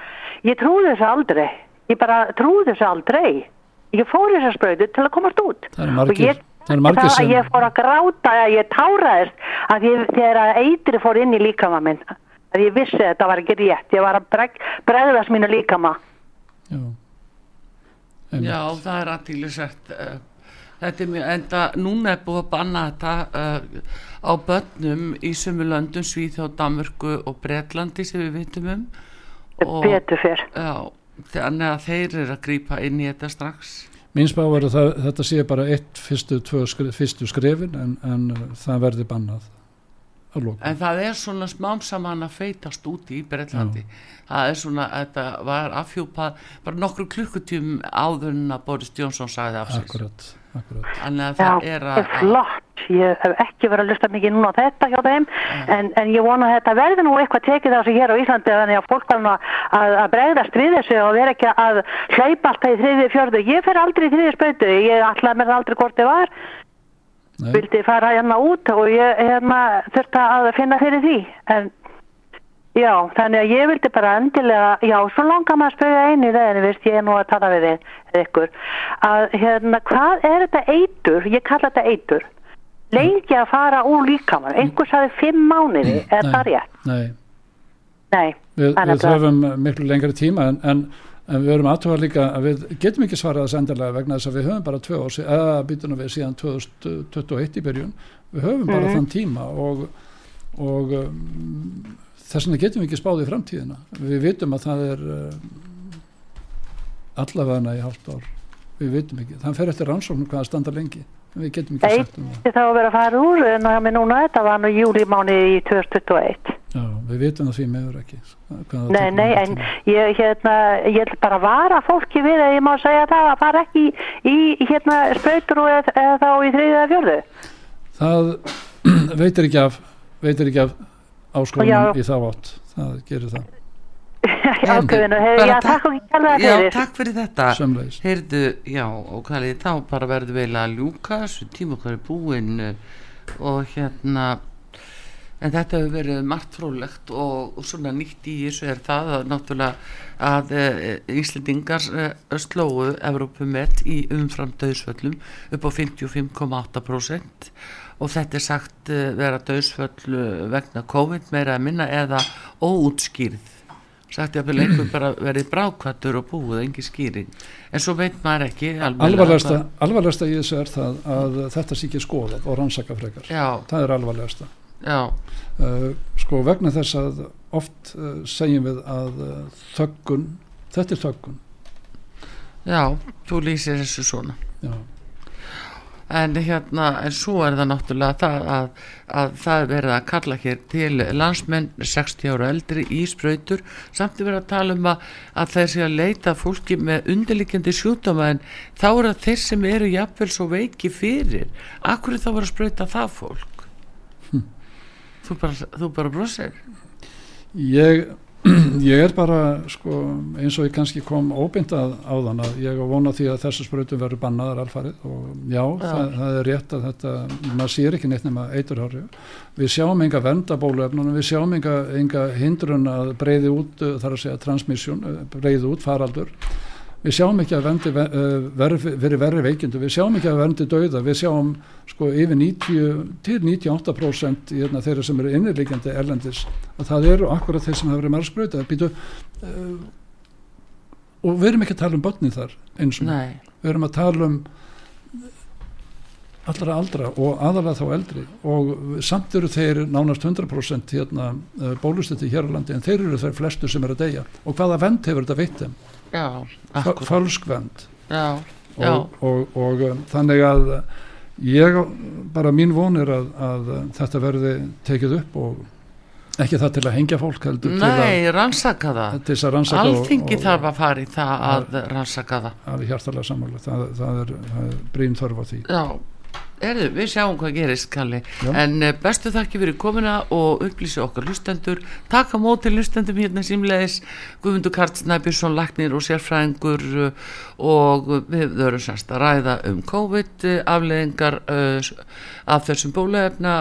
Ég trúði þessu aldrei. Ég bara trúði þessu aldrei. Ég fór þessar spröðu til að komast út. Það er margir. Ég, það er margir sem... Ég fór að gráta að ég táraðist að ég, þegar eitri fór inn í líkama minn. Að ég vissi að þetta var ekki rétt. Ég var að breg, bregðast mínu líkama. Já. Já, það er aðtílisert þetta er mjög, enda núna er búið að banna þetta uh, á börnum í sömu löndum Svíþjóð, Danmörku og Breitlandi sem við vitum um betur fyrr já, þannig að þeir eru að grýpa inn í þetta strax. Spá er að það, þetta sé bara eitt fyrstu, skrif, fyrstu skrifin en, en það verði bannað En það er svona smám saman að feitast úti í Breitlandi það er svona, þetta var afhjúpað bara nokkru klukkutíum áður en að Boris Jónsson sagði af sig akkurat Þannig að það Já, er að flott, ég hef ekki verið að lusta mikið núna á þetta hjá þeim en, en ég vona að þetta verði nú eitthvað tekið á sig hér á Íslandi þannig að fólk var nú að, að bregðast við þessu og vera ekki að hlaupa alltaf í þriði fjörðu ég fer aldrei í þriði spötu, ég ætlaði mér aldrei hvort þið var. Nei. vildi fara hérna út og ég hérna, þurfti að finna fyrir því. En já, þannig að ég vildi bara endilega, já, svo langar maður að spöga einu í þeirri, veist, ég er nú að tala við þið, ykkur, að hérna, hvað er þetta eitur, ég kalla þetta eitur. Lengi að fara úr líkamann einhvers hafi fimm mánuði, er það rétt? Nei, Nei, við, við höfum miklu lengri tíma en, en, en við erum aðtöfa líka að við getum ekki svarað þess endilega vegna þess að við höfum bara tvö ár eða býtunum við síðan 2021 í byrjun. Við höfum bara Mhm. þann tíma og, og um, þess vegna getum við ekki spáð í framtíðina. Við vitum að það er um, allavegna í hálft ár. Við vitum ekki, þann fer eftir rannsóknum hvað að standa lengi. En við getum ekki sagt um það. Eitt þá að vera að fara úr en það með núna þetta var nú júlimáni í 2021 Já, við vitum það því meður ekki það Nei, nei, en ég, hérna, ég ætla bara að vara fólki við að ég má segja það að fara ekki í, í hérna, sprautur og eða, þá í þriðið eða fjörðu. það veitir ekki af veitir ekki af Já. áskorunum í þá átt það gerir það Ákveðinu, hef, já, takk- takk og ekki kærlega Já, fyrir. takk fyrir þetta. Heyrðu, já, og kallið þá bara verður vel að ljúka þessu tíma okkar er búinn uh, og hérna en þetta hefur verið margt frólægt og, og svona nýtt í þessu er það að náttúrulega að uh, Íslendingar uh, slóu Evrópumett í umfram döðsvöllum upp á 55,8% og þetta er sagt uh, vera döðsvöll uh, vegna COVID meira að minna eða óútskýrð. Sagt ég að fyrir einhver bara verið brákvættur og búið, engi skýring. En svo veit maður ekki alvarlegasta, í þessu er það að þetta sé ekki skoðað og rannsaka frekar. Já. það er alvarlegasta. Uh, sko vegna þess að oft uh, segjum við að uh, þöggun, þetta er þöggun. Já, þú lýsir þessu svona. Já. En hérna en svo er það náttúrulega það að, að það er verið að kalla hér til landsmenn 60 ára eldri í sprautur samt er verið að tala um að, að þeir sé að leita að fólki með undirlikjandi sjúkdóma en þá er það þeir sem eru jafnvel svo veiki fyrir. Akkur er þá verið að sprauta það fólk? Hm. þú bara, bara brosir. Ég, ég er bara sko, eins og ég kannski kom óbyndað á þann að ég á vona því að þessu sprautum verður bannaðar alfarið. Og já, Já. Það, það er rétt að þetta maður sér ekki neitt nema eiturhári við sjáum enga vendabóluefnunum við sjáum enga, enga hindrun að breyði út, uh, þar að segja transmission uh, breyði út faraldur við sjáum ekki að vendi verri, verið verri veikindu, við sjáum ekki að vendi dauða, við sjáum sko yfir 90 til 98% í hérna, þeirra sem eru innirleikjandi erlendis að það eru akkurat þeir sem hafa verið marg sprauta býtu uh, og við erum ekki að tala um börnin þar eins og Nei. við erum að tala um allra aldra og aðalega þá eldri. Og samt eru þeir nánast 100% hérna, uh, bólustetti hér á landi en þeir eru þeir flestu sem er að deyja. Og hvaða vend hefur þetta veitt þeim Já, Fa- akkurat. falsk vend Já, já. og, og, og um, þannig að ég bara mín von er að, að þetta verði tekið upp og ekki það til að hengja fólk heldur til að, Nei, rannsaka það. að rannsaka Alþingi og- þarf að fara í það að rannsaka það. alveg hjartalega sammála. Það, það er, það er brýn þörf á því. Já, erðu, við sjáum hvað gerist Kalli, Já. en uh, bestu þakki fyrir komuna og upplýsi okkar lustendur taka á móti lustendum hérna símleis Guðmundur Karl Snæbjörnsson Lagnir og sérfræðingur uh, og við þurfum sérst að ræða um COVID uh, afleðingar uh, af þessum bólefna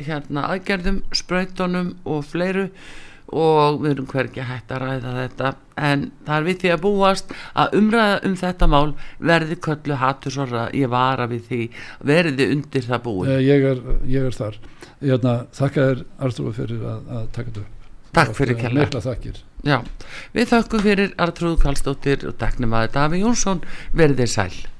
hérna aðgerðum, sprautunum og fleiru og við erum hvergi hægt að ræða þetta. En það er við því að búast að umræða um þetta mál verði köllu hattusorra, ég vara við því. Verði undir það búið. Eh, ég er, ég er þar. Hérna, þakka þér Arþrúi fyrir að, að taka þetta upp. Takk fyrir kella. Þakkir. Já, við þakkum fyrir Artrúð Kallstóttir og deknum að Daví Jónsson. Verðið sæl.